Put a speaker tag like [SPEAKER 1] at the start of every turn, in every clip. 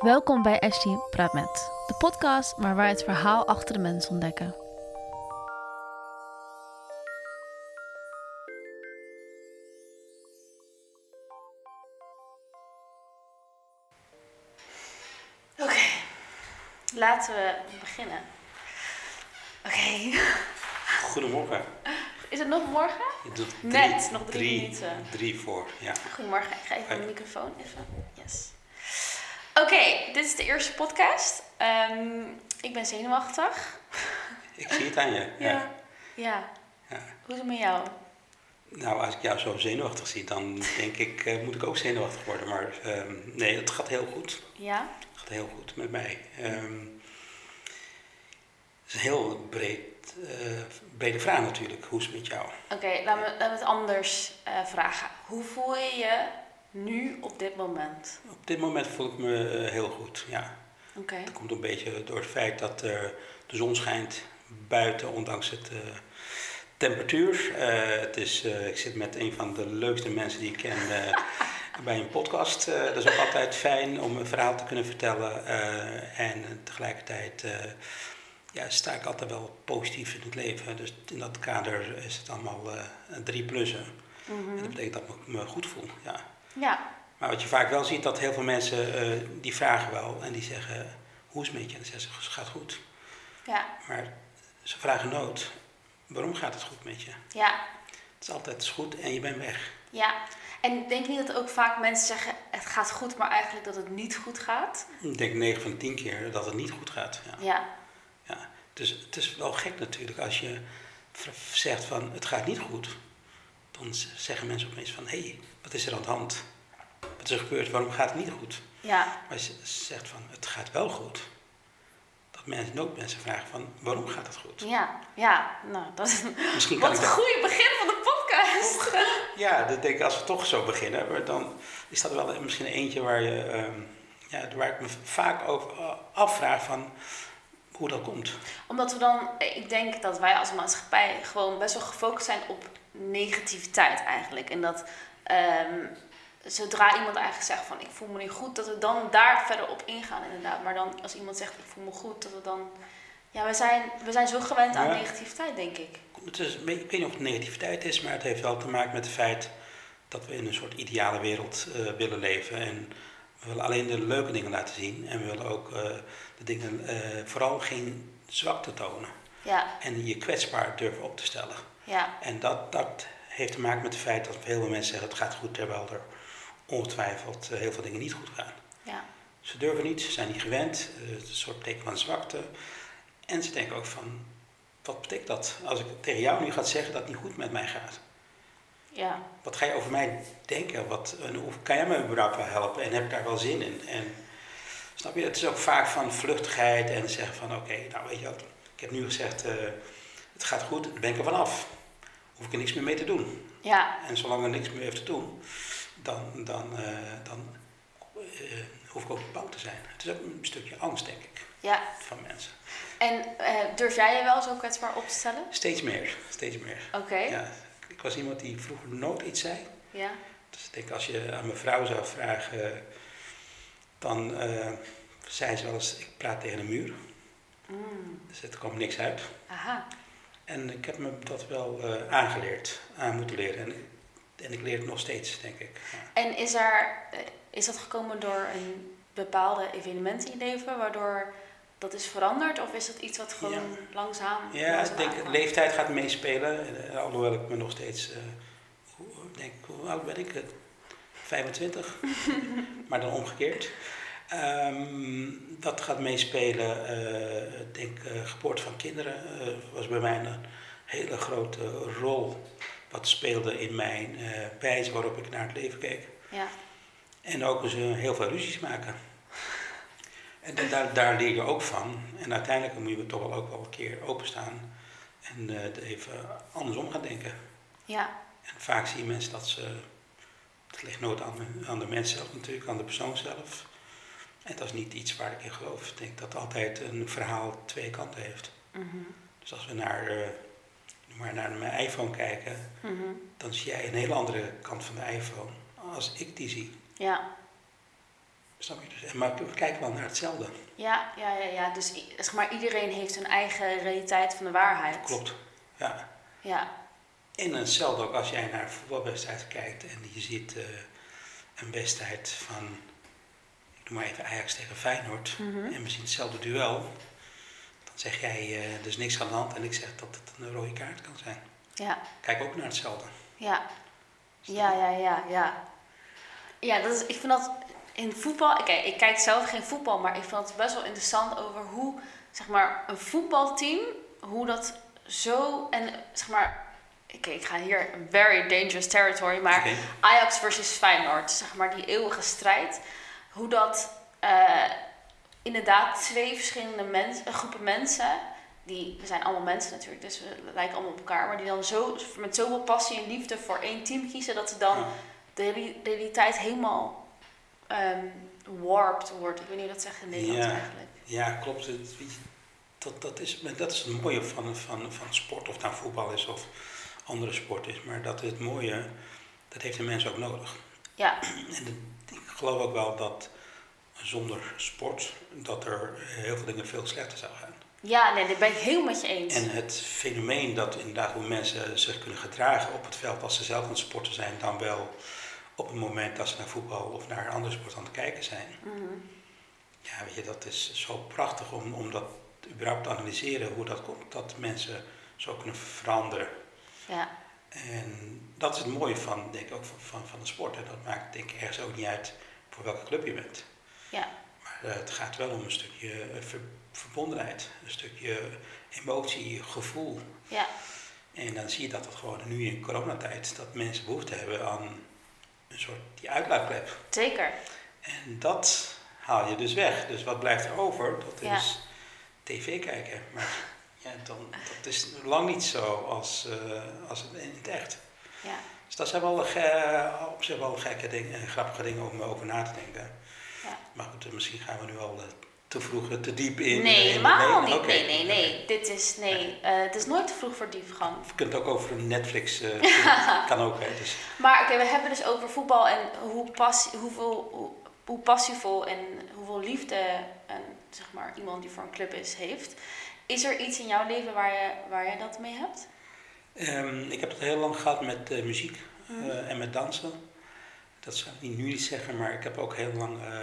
[SPEAKER 1] Welkom bij Ashley Praat Met, de podcast waar wij het verhaal achter de mens ontdekken. Oké, laten we beginnen. Oké,
[SPEAKER 2] Goedemorgen.
[SPEAKER 1] is het nog morgen?
[SPEAKER 2] Doet
[SPEAKER 1] Net, nog drie minuten.
[SPEAKER 2] Drie voor, ja.
[SPEAKER 1] Goedemorgen, ik ga even mijn microfoon even. Yes. Oké, dit is de eerste podcast. Ehm, ik ben zenuwachtig.
[SPEAKER 2] Ik zie het aan je. Ja.
[SPEAKER 1] Ja. Ja.
[SPEAKER 2] Ja.
[SPEAKER 1] Hoe is het met jou?
[SPEAKER 2] Nou, als ik jou zo zenuwachtig zie, dan denk ik, eh, moet ik ook zenuwachtig worden. Maar ehm, nee, het gaat heel goed.
[SPEAKER 1] Ja?
[SPEAKER 2] Het gaat heel goed met mij. Ehm, het is een heel breed, eh, brede vraag natuurlijk. Hoe is het met jou?
[SPEAKER 1] Oké, laten, we, laten we het anders eh, vragen. Hoe voel je je nu op dit moment?
[SPEAKER 2] Op dit moment voel ik me eh, heel goed, ja.
[SPEAKER 1] Oké.
[SPEAKER 2] Dat komt een beetje door het feit dat eh, de zon schijnt buiten, ondanks het eh, temperatuur. Het is, ik zit met een van de leukste mensen die ik ken bij een podcast. Dat is ook altijd fijn om een verhaal te kunnen vertellen. en tegelijkertijd ja, sta ik altijd wel positief in het leven. Dus in dat kader is het allemaal drie plussen.
[SPEAKER 1] Mhm.
[SPEAKER 2] En dat betekent dat ik me goed voel. Ja.
[SPEAKER 1] Ja.
[SPEAKER 2] Maar wat je vaak wel ziet, dat heel veel mensen eh, die vragen wel en die zeggen, hoe is het met je? En dan zeggen ze, het gaat goed.
[SPEAKER 1] Ja.
[SPEAKER 2] Maar ze vragen nooit, waarom gaat het goed met je?
[SPEAKER 1] Ja.
[SPEAKER 2] Het is altijd goed en je bent weg.
[SPEAKER 1] Ja. En denk je niet dat ook vaak mensen zeggen, het gaat goed, maar eigenlijk dat het niet goed gaat?
[SPEAKER 2] Ik denk 9 van de 10 keer dat het niet goed gaat. Ja.
[SPEAKER 1] Ja.
[SPEAKER 2] Ja. Dus het is wel gek natuurlijk als je zegt van het gaat niet goed. Dan zeggen mensen opeens van, hé, hey, wat is er aan de hand? Wat is er gebeurd? Waarom gaat het niet goed?
[SPEAKER 1] Ja.
[SPEAKER 2] Maar als je zegt van het gaat wel goed. Dat mensen ook mensen vragen van waarom gaat het goed?
[SPEAKER 1] Ja. Ja. Nou, dat is
[SPEAKER 2] Misschien kan
[SPEAKER 1] wat een goede begin van de podcast.
[SPEAKER 2] Ja, dat denk ik als we toch zo beginnen, dan is dat wel misschien eentje waar je ehm, ja, waar ik me vaak over eh, afvraag van hoe dat komt.
[SPEAKER 1] Omdat we dan, ik denk dat wij als maatschappij gewoon best wel gefocust zijn op negativiteit eigenlijk. En dat ehm, zodra iemand eigenlijk zegt van ik voel me niet goed, dat we dan daar verder op ingaan inderdaad. Maar dan als iemand zegt ik voel me goed, dat we dan... Ja, we zijn, we zijn zo gewend aan negativiteit, denk ik.
[SPEAKER 2] Het is, ik weet niet of het negativiteit is, maar het heeft wel te maken met het feit dat we in een soort ideale wereld eh, willen leven. En we willen alleen de leuke dingen laten zien en we willen ook eh, de dingen, eh, vooral geen zwakte tonen.
[SPEAKER 1] Ja,
[SPEAKER 2] En je kwetsbaar durven op te stellen.
[SPEAKER 1] ja,
[SPEAKER 2] En dat, dat heeft te maken met het feit dat heel veel mensen zeggen het gaat goed, terwijl er ongetwijfeld eh, heel veel dingen niet goed gaan.
[SPEAKER 1] ja,
[SPEAKER 2] Ze durven niet, ze zijn niet gewend, eh, het is een soort teken van zwakte. En ze denken ook van, wat betekent dat als ik tegen jou nu ga zeggen dat het niet goed met mij gaat?
[SPEAKER 1] ja,
[SPEAKER 2] Wat ga je over mij denken? Wat, en hoe kan jij me überhaupt wel helpen? En heb ik daar wel zin in? En snap je, het is ook vaak van vluchtigheid en zeggen van oké, nou weet je wat, ik heb nu gezegd eh, het gaat goed, dan ben ik er vanaf. Hoef ik er niks meer mee te doen.
[SPEAKER 1] ja,
[SPEAKER 2] En zolang er niks meer heeft te doen, dan, dan, eh, dan eh, hoef ik ook niet bang te zijn. Het is ook een stukje angst, denk ik,
[SPEAKER 1] ja.
[SPEAKER 2] van mensen.
[SPEAKER 1] En eh, durf jij je wel zo kwetsbaar op te stellen?
[SPEAKER 2] Steeds meer, steeds meer.
[SPEAKER 1] Oké,
[SPEAKER 2] Ja, ik was iemand die vroeger nooit iets zei.
[SPEAKER 1] ja,
[SPEAKER 2] Dus ik denk, als je aan mijn vrouw zou vragen, dan zei ze wel eens, ik praat tegen een muur.
[SPEAKER 1] Mm,
[SPEAKER 2] Dus er kwam niks uit.
[SPEAKER 1] aha,
[SPEAKER 2] En ik heb me dat wel eh, aangeleerd, aan moeten leren. En, en ik leer het nog steeds, denk ik. Ja.
[SPEAKER 1] En is, er, eh, is dat gekomen door een bepaalde evenement in je leven, waardoor dat is veranderd? Of is dat iets wat gewoon langzaam...
[SPEAKER 2] Ja,
[SPEAKER 1] langzaam
[SPEAKER 2] ik denk leeftijd gaat meespelen. Eh, alhoewel ik me nog steeds, hoe, denk, hoe oud ben ik? Eh, 25, maar dan omgekeerd. Ehm, dat gaat meespelen. eh, ik denk eh, geboorte van kinderen eh, was bij mij een hele grote rol. Wat speelde in mijn wijze waarop ik naar het leven keek.
[SPEAKER 1] Ja,
[SPEAKER 2] En ook eens heel veel ruzies maken. En da- daar, daar leer je ook van. En uiteindelijk moet je toch wel ook wel een keer openstaan. En er even andersom gaan denken.
[SPEAKER 1] ja,
[SPEAKER 2] En vaak zie je mensen dat ze... Het ligt nooit aan de, aan de mens zelf natuurlijk, aan de persoon zelf. En dat is niet iets waar ik in geloof. Ik denk dat altijd een verhaal twee kanten heeft.
[SPEAKER 1] mhm,
[SPEAKER 2] Dus als we naar, eh, maar naar mijn iPhone kijken...
[SPEAKER 1] mhm,
[SPEAKER 2] dan zie jij een hele andere kant van de iPhone als ik die zie.
[SPEAKER 1] ja,
[SPEAKER 2] Snap je? Dus, maar we kijken wel naar hetzelfde.
[SPEAKER 1] Ja, ja, ja, ja. Dus zeg maar, iedereen heeft zijn eigen realiteit van de waarheid.
[SPEAKER 2] Klopt. Ja.
[SPEAKER 1] Ja,
[SPEAKER 2] En hetzelfde ook als jij naar een voetbalwedstrijd kijkt en je ziet eh, een wedstrijd van, noem maar even Ajax tegen Feyenoord,
[SPEAKER 1] Mhm.
[SPEAKER 2] en we zien hetzelfde duel, dan zeg jij eh, er is niks aan de hand en ik zeg dat het een rode kaart kan zijn.
[SPEAKER 1] ja,
[SPEAKER 2] Kijk ook naar hetzelfde.
[SPEAKER 1] ja. Ja, ja, ja, ja. Ja, dat is, ik vind dat in voetbal... Ik kijk zelf geen voetbal, maar ik vind het best wel interessant over hoe, zeg maar, een voetbalteam, hoe dat zo... En, zeg maar... Ik ga hier very dangerous territory, maar. Ajax versus Feyenoord, zeg maar, die eeuwige strijd. Hoe dat eh, inderdaad twee verschillende mens, eh, groepen mensen, die, we zijn allemaal mensen natuurlijk, dus we lijken allemaal op elkaar, maar die dan zo, met zoveel passie en liefde voor één team kiezen, dat ze dan
[SPEAKER 2] Ja.
[SPEAKER 1] de reali- realiteit helemaal ehm warped wordt. Ik weet niet hoe dat zegt in Nederland
[SPEAKER 2] Ja.
[SPEAKER 1] eigenlijk.
[SPEAKER 2] Ja, klopt. Dat, dat, is, dat is het mooie van, van, van sport, of het nou voetbal is of andere sport is. Maar dat is het mooie, dat heeft de mens ook nodig.
[SPEAKER 1] Ja,
[SPEAKER 2] En geloof ook wel dat zonder sport, dat er heel veel dingen veel slechter zouden gaan.
[SPEAKER 1] ja nee, dit ben ik heel met je eens.
[SPEAKER 2] En het fenomeen dat inderdaad hoe mensen zich kunnen gedragen op het veld als ze zelf aan het sporten zijn, dan wel op het moment dat ze naar voetbal of naar een andere sport aan het kijken zijn.
[SPEAKER 1] Mhm.
[SPEAKER 2] Ja, weet je, dat is zo prachtig om, om dat überhaupt te analyseren, hoe dat komt, dat mensen zo kunnen veranderen.
[SPEAKER 1] Ja,
[SPEAKER 2] En dat is het mooie van, denk ik, ook van, van, van de sport. En dat maakt denk ik ergens ook niet uit voor welke club je bent.
[SPEAKER 1] ja,
[SPEAKER 2] Maar eh, het gaat wel om een stukje eh, ver- verbondenheid, een stukje emotie, gevoel.
[SPEAKER 1] ja,
[SPEAKER 2] En dan zie je dat het gewoon nu in coronatijd, dat mensen behoefte hebben aan een soort die uitlaatklep.
[SPEAKER 1] zeker.
[SPEAKER 2] En dat haal je dus weg. Dus wat blijft er over? Dat
[SPEAKER 1] Ja.
[SPEAKER 2] is tv kijken. Maar ja, dan, dat is lang niet zo als, eh, als het in het echt.
[SPEAKER 1] Ja,
[SPEAKER 2] Dus dat zijn wel op zich wel gekke dingen, grappige dingen om over na te denken.
[SPEAKER 1] ja.
[SPEAKER 2] Maar goed, eh, misschien gaan we nu al eh, te vroeg, eh, te diep in.
[SPEAKER 1] Nee, helemaal
[SPEAKER 2] nee,
[SPEAKER 1] niet. Nee, nee, nee. Dit is, nee, het is nooit te vroeg voor diepgang.
[SPEAKER 2] Kunnen het ook over Netflix, eh, kan ook. Hè, dus,
[SPEAKER 1] Maar oké, we hebben dus over voetbal en hoe, passie, hoeveel, hoe, hoe passievol en hoeveel liefde een, zeg maar, iemand die voor een club is, heeft. Is er iets in jouw leven waar je, waar je dat mee hebt?
[SPEAKER 2] Ehm, ik heb het heel lang gehad met eh, muziek eh, en met dansen. Dat zou ik niet nu niet zeggen, maar ik heb ook heel lang eh,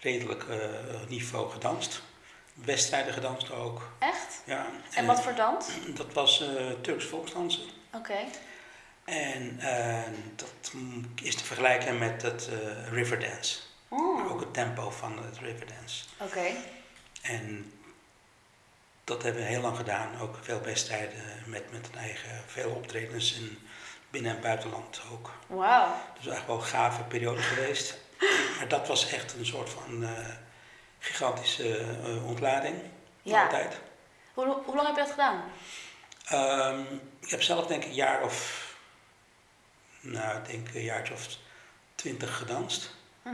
[SPEAKER 2] redelijk niveau gedanst. Wedstrijden gedanst ook.
[SPEAKER 1] Echt?
[SPEAKER 2] Ja.
[SPEAKER 1] En wat voor dans?
[SPEAKER 2] Dat was Turks volksdansen.
[SPEAKER 1] Oké.
[SPEAKER 2] En eh, dat is te vergelijken met het eh, Riverdance.
[SPEAKER 1] Oh,
[SPEAKER 2] Ook het tempo van het Riverdance.
[SPEAKER 1] Oké.
[SPEAKER 2] En dat hebben we heel lang gedaan. Ook veel wedstrijden met, met een eigen, veel optredens in binnen- en buitenland ook.
[SPEAKER 1] Wauw.
[SPEAKER 2] Dus eigenlijk wel een gave periode geweest. Maar dat was echt een soort van eh, gigantische eh, ontlading.
[SPEAKER 1] Ja.
[SPEAKER 2] Altijd.
[SPEAKER 1] Hoe, hoe lang heb je dat gedaan?
[SPEAKER 2] Ehm, ik heb zelf denk ik een jaar of, nou ik denk een jaartje of twintig gedanst.
[SPEAKER 1] Hm.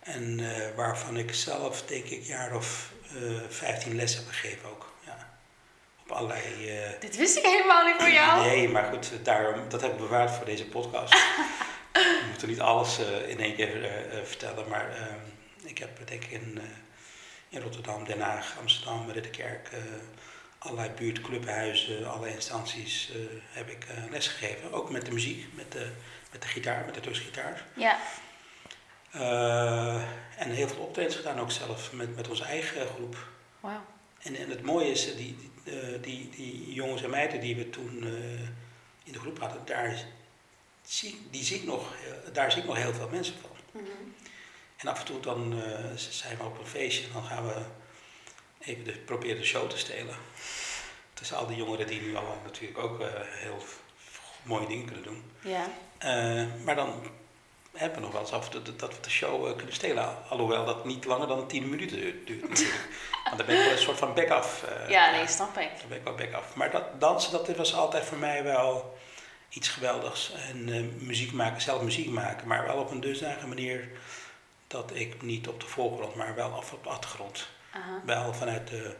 [SPEAKER 2] En eh, waarvan ik zelf denk ik jaar of eh, vijftien les heb gegeven ook. Ja. Op allerlei... eh,
[SPEAKER 1] Dit wist ik helemaal niet voor jou.
[SPEAKER 2] Nee, maar goed, daarom, dat heb ik bewaard voor deze podcast. We moeten niet alles in één keer vertellen, maar ik heb denk ik in, in Rotterdam, Den Haag, Amsterdam, Ridderkerk, allerlei buurtclubhuizen, alle instanties heb ik eh, lesgegeven. Ook met de muziek, met de, met de gitaar, met de Turkse gitaar.
[SPEAKER 1] Ja.
[SPEAKER 2] Eh, en heel veel optredens gedaan ook zelf met, met onze eigen groep.
[SPEAKER 1] Wauw.
[SPEAKER 2] En, en het mooie is, eh, die, die, eh, die, die jongens en meiden die we toen in de groep hadden, daar zie, die zie ik nog, daar zie ik nog heel veel mensen van.
[SPEAKER 1] Mhm.
[SPEAKER 2] En af en toe dan zijn we op een feestje en dan gaan we even de, proberen de show te stelen. Tussen al die jongeren die nu allemaal natuurlijk ook heel mooie dingen kunnen doen.
[SPEAKER 1] Ja.
[SPEAKER 2] Maar dan hebben nog wel eens af dat- dat we de show eh, kunnen stelen. Alhoewel dat niet langer dan 10 minuten duurt. natuurlijk. Want dan ben ik wel een soort van back-off. eh,
[SPEAKER 1] Ja, nee, snap ik.
[SPEAKER 2] dan ben ik wel back af. Maar dat dansen, dat was altijd voor mij wel iets geweldigs. En eh, muziek maken, zelf muziek maken, maar wel op een dusdanige manier dat ik niet op de voorgrond, maar wel af op de achtergrond. Wel vanuit de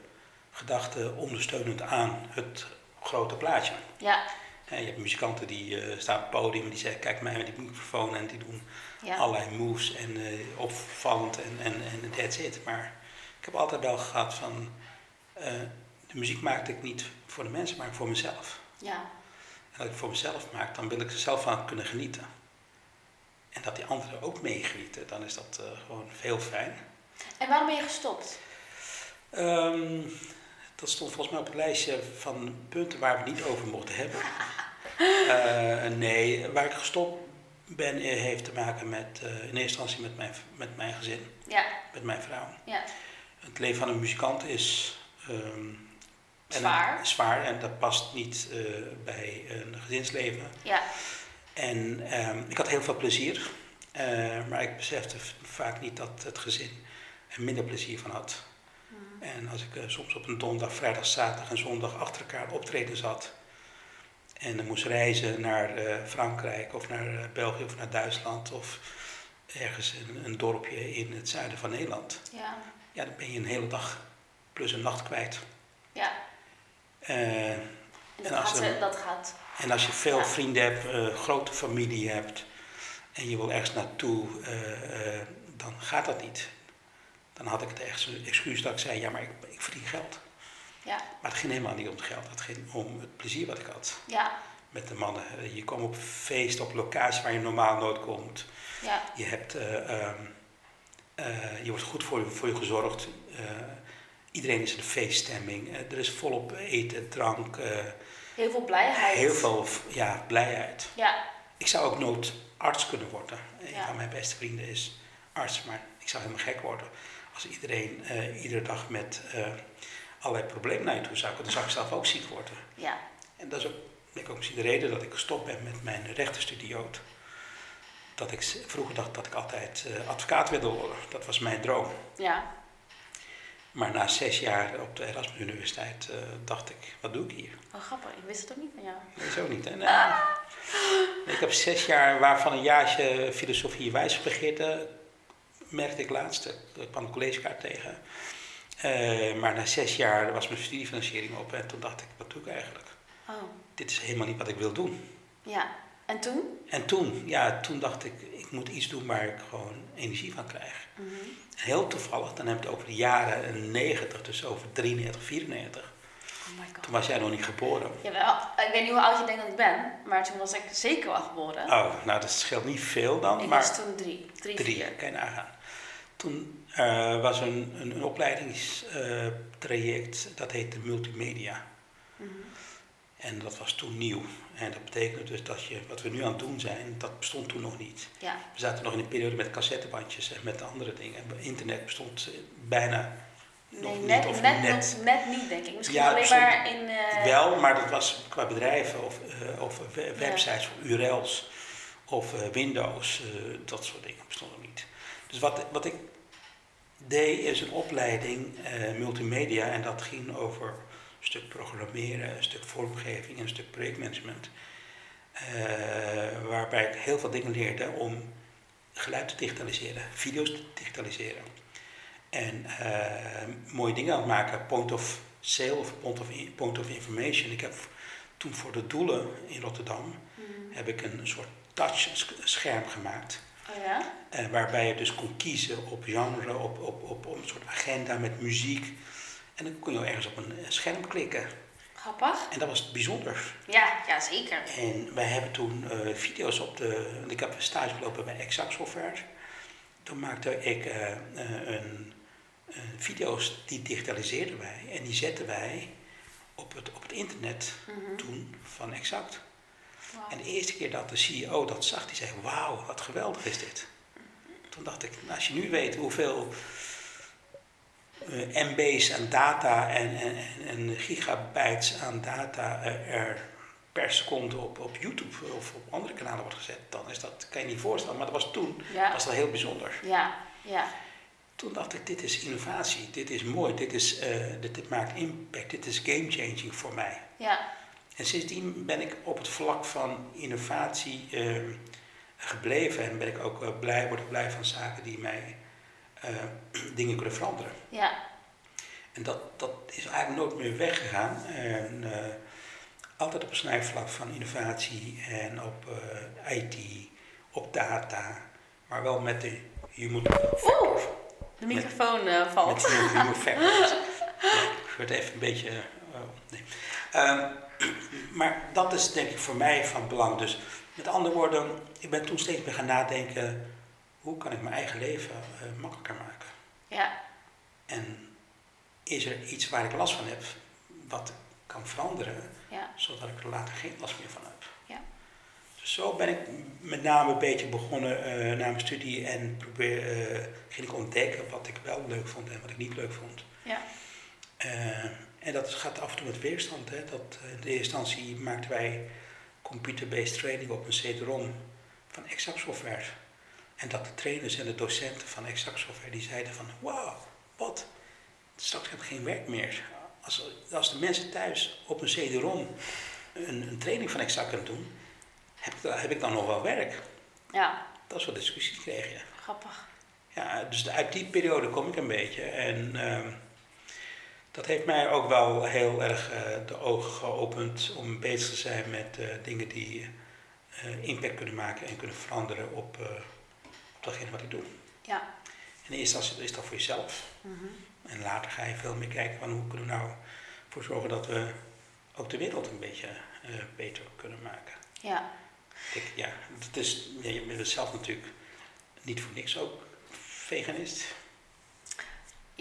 [SPEAKER 2] gedachte ondersteunend aan het grote plaatje.
[SPEAKER 1] Ja.
[SPEAKER 2] Je hebt muzikanten die eh, staan op het podium en die zeggen, kijk mij met die microfoon en die doen
[SPEAKER 1] Ja.
[SPEAKER 2] allerlei moves en eh, opvallend en, en, en that's it. Maar ik heb altijd wel gehad van, eh, de muziek maakte ik niet voor de mensen, maar voor mezelf.
[SPEAKER 1] ja.
[SPEAKER 2] En als ik voor mezelf maak, dan wil ik er zelf van kunnen genieten. En dat die anderen ook meegenieten, dan is dat gewoon veel fijn.
[SPEAKER 1] En waarom ben je gestopt?
[SPEAKER 2] Ehm, dat stond volgens mij op het lijstje van punten waar we niet over mochten hebben. Eh, nee, waar ik gestopt ben eh, heeft te maken met, eh, in eerste instantie met mijn, met mijn gezin,
[SPEAKER 1] Ja,
[SPEAKER 2] met mijn vrouw.
[SPEAKER 1] ja.
[SPEAKER 2] Het leven van een muzikant is ehm, en-
[SPEAKER 1] Zwaar.
[SPEAKER 2] zwaar en dat past niet bij een gezinsleven.
[SPEAKER 1] Ja,
[SPEAKER 2] En ehm, ik had heel veel plezier, maar ik besefte vaak niet dat het gezin er minder plezier van had. En als ik eh, soms op een donderdag, vrijdag, zaterdag en zondag achter elkaar optreden zat en dan moest reizen naar eh, Frankrijk of naar eh, België of naar Duitsland of ergens een, een dorpje in het zuiden van Nederland,
[SPEAKER 1] ja,
[SPEAKER 2] ja, dan ben je een hele dag plus een nacht kwijt.
[SPEAKER 1] ja. En dat,
[SPEAKER 2] En als
[SPEAKER 1] gaat, dat gaat.
[SPEAKER 2] En als je veel
[SPEAKER 1] Ja.
[SPEAKER 2] vrienden hebt, grote familie hebt en je wil ergens naartoe, dan gaat dat niet. Dan had ik het echt excuus dat ik zei, ja maar ik, ik verdien geld.
[SPEAKER 1] Ja,
[SPEAKER 2] Maar het ging helemaal niet om het geld, het ging om het plezier wat ik had
[SPEAKER 1] ja,
[SPEAKER 2] met de mannen. Je kwam op feesten, op locaties waar je normaal nooit komt.
[SPEAKER 1] ja,
[SPEAKER 2] Je, hebt, eh, ehm, eh, je wordt goed voor je, voor je gezorgd. Eh, iedereen is in feeststemming. Eh, er is volop eten, drank,
[SPEAKER 1] heel veel blijheid.
[SPEAKER 2] heel veel ja, blijheid.
[SPEAKER 1] Ja,
[SPEAKER 2] Ik zou ook nooit arts kunnen worden. Een
[SPEAKER 1] Ja.
[SPEAKER 2] van mijn beste vrienden is arts, maar ik zou helemaal gek worden als iedereen eh, iedere dag met eh, allerlei problemen naar je toe zou komen. Dan zou ik zelf ook ziek worden.
[SPEAKER 1] ja,
[SPEAKER 2] En dat is ook, denk ik ook misschien de reden dat ik gestopt ben met mijn rechtenstudioot. Dat ik vroeger dacht dat ik altijd eh, advocaat wilde worden. Dat was mijn droom.
[SPEAKER 1] ja,
[SPEAKER 2] Maar na zes jaar op de Erasmus Universiteit dacht ik, wat doe ik hier?
[SPEAKER 1] Oh, grappig. Ik wist het ook niet van jou.
[SPEAKER 2] Nee, zo niet. Hè? Nee. Ik heb zes jaar, waarvan een jaartje filosofie wijsbegeerte, merkte ik laatst. Ik kwam een collegekaart tegen. Eh, maar na zes jaar was mijn studiefinanciering op en toen dacht ik, wat doe ik eigenlijk?
[SPEAKER 1] Oh,
[SPEAKER 2] Dit is helemaal niet wat ik wil doen.
[SPEAKER 1] ja. En toen?
[SPEAKER 2] En toen, ja, toen dacht ik, ik moet iets doen waar ik gewoon energie van krijg.
[SPEAKER 1] Mhm.
[SPEAKER 2] Heel toevallig, dan heb ik het over de jaren 90, dus over 93, 94.
[SPEAKER 1] Oh my god.
[SPEAKER 2] Toen was jij nog niet geboren.
[SPEAKER 1] Jawel, ik weet niet hoe oud je denkt dat ik ben, maar toen was ik zeker wel geboren.
[SPEAKER 2] Oh, nou dat scheelt niet veel dan,
[SPEAKER 1] ik
[SPEAKER 2] maar...
[SPEAKER 1] was toen drie, drie,
[SPEAKER 2] Drie,
[SPEAKER 1] vier.
[SPEAKER 2] kan je nagaan. Toen eh, was er een, een, een opleidingstraject, dat heette multimedia.
[SPEAKER 1] Mhm.
[SPEAKER 2] En dat was toen nieuw. En dat betekende dus dat je, wat we nu aan het doen zijn, dat bestond toen nog niet.
[SPEAKER 1] Ja,
[SPEAKER 2] We zaten nog in een periode met cassettebandjes en met andere dingen. Internet bestond eh, bijna
[SPEAKER 1] nee,
[SPEAKER 2] nog
[SPEAKER 1] net,
[SPEAKER 2] niet. Of
[SPEAKER 1] net,
[SPEAKER 2] net
[SPEAKER 1] nog net niet denk ik. Misschien
[SPEAKER 2] Ja,
[SPEAKER 1] alleen maar in... eh,
[SPEAKER 2] wel, maar dat was qua bedrijven of, eh, of we- websites of URL's of eh, Windows, eh, dat soort dingen bestonden niet. Dus wat, wat ik deed is een opleiding eh, multimedia en dat ging over een stuk programmeren, een stuk vormgeving en een stuk projectmanagement. Eh, waarbij ik heel veel dingen leerde om geluid te digitaliseren, video's te digitaliseren. En eh, mooie dingen aan het maken, point of sale of point of, point of information. Ik heb toen voor de doelen in Rotterdam
[SPEAKER 1] mhm.
[SPEAKER 2] heb ik een soort touchscherm gemaakt.
[SPEAKER 1] Ja?
[SPEAKER 2] Eh, waarbij je dus kon kiezen op genre, op, op, op, op een soort agenda met muziek. En dan kon je ergens op een eh, scherm klikken.
[SPEAKER 1] Grappig.
[SPEAKER 2] En dat was bijzonder.
[SPEAKER 1] Ja, ja zeker.
[SPEAKER 2] En wij hebben toen eh, video's op de. Ik heb een stage gelopen bij Exact Software. Toen maakte ik een, video's die digitaliseerden wij en die zetten wij op het, op het internet
[SPEAKER 1] Mhm.
[SPEAKER 2] toen van Exact. En de eerste keer dat de CEO dat zag, die zei: Wauw, wat geweldig is dit. Toen dacht ik, nou, als je nu weet hoeveel eh, MB's aan data en, en, en, gigabytes aan data eh, er per seconde op, op YouTube of op andere kanalen wordt gezet, dan is dat, kan je niet voorstellen. Maar dat was toen,
[SPEAKER 1] Ja,
[SPEAKER 2] was dat heel bijzonder.
[SPEAKER 1] ja, ja.
[SPEAKER 2] Toen dacht ik, dit is innovatie, dit is mooi, dit, is, dit, dit maakt impact, dit is game changing voor mij.
[SPEAKER 1] Ja,
[SPEAKER 2] En sindsdien ben ik op het vlak van innovatie eh, gebleven en ben ik ook eh, blij, word ik blij van zaken die mij eh, dingen kunnen veranderen.
[SPEAKER 1] ja,
[SPEAKER 2] En dat, dat is eigenlijk nooit meer weggegaan. En, eh, altijd op een snijvlak van innovatie en op IT, op data, maar wel met de human factor.
[SPEAKER 1] De microfoon valt.
[SPEAKER 2] Met de human factor. ik word even een beetje. Uh, nee. Um, maar dat is denk ik voor mij van belang. Dus met andere woorden, ik ben toen steeds meer gaan nadenken: hoe kan ik mijn eigen leven uh, makkelijker maken?
[SPEAKER 1] Ja.
[SPEAKER 2] En is er iets waar ik last van heb, wat kan veranderen,
[SPEAKER 1] ja.
[SPEAKER 2] zodat ik er later geen last meer van heb?
[SPEAKER 1] Ja.
[SPEAKER 2] Dus zo ben ik met name een beetje begonnen uh, na mijn studie en probeer, uh, ging ik ontdekken wat ik wel leuk vond en wat ik niet leuk vond.
[SPEAKER 1] Ja.
[SPEAKER 2] En dat gaat af en toe met weerstand. Hè? Dat, in de eerste instantie maakten wij computer-based training op een CD-ROM van Exact Software. En dat de trainers en de docenten van Exact Software die zeiden van wauw, wat, straks heb ik geen werk meer. Als, als de mensen thuis op een CD-ROM een, een, training van Exact kunnen doen, heb ik, heb ik dan nog wel werk?
[SPEAKER 1] Ja.
[SPEAKER 2] Dat soort discussies kreeg je.
[SPEAKER 1] Grappig.
[SPEAKER 2] Ja, dus uit die periode kom ik een beetje. En uh, dat heeft mij ook wel heel erg uh, de ogen geopend om bezig te zijn met uh, dingen die uh, impact kunnen maken en kunnen veranderen op, op datgene wat ik doe.
[SPEAKER 1] Ja.
[SPEAKER 2] In eerste instantie is dat voor jezelf.
[SPEAKER 1] Mm -hmm.
[SPEAKER 2] En later ga je veel meer kijken van hoe kunnen we nou voor zorgen dat we ook de wereld een beetje beter kunnen maken.
[SPEAKER 1] Ja.
[SPEAKER 2] Ik, ja, dat is, ja, je bent zelf natuurlijk niet voor niks ook veganist.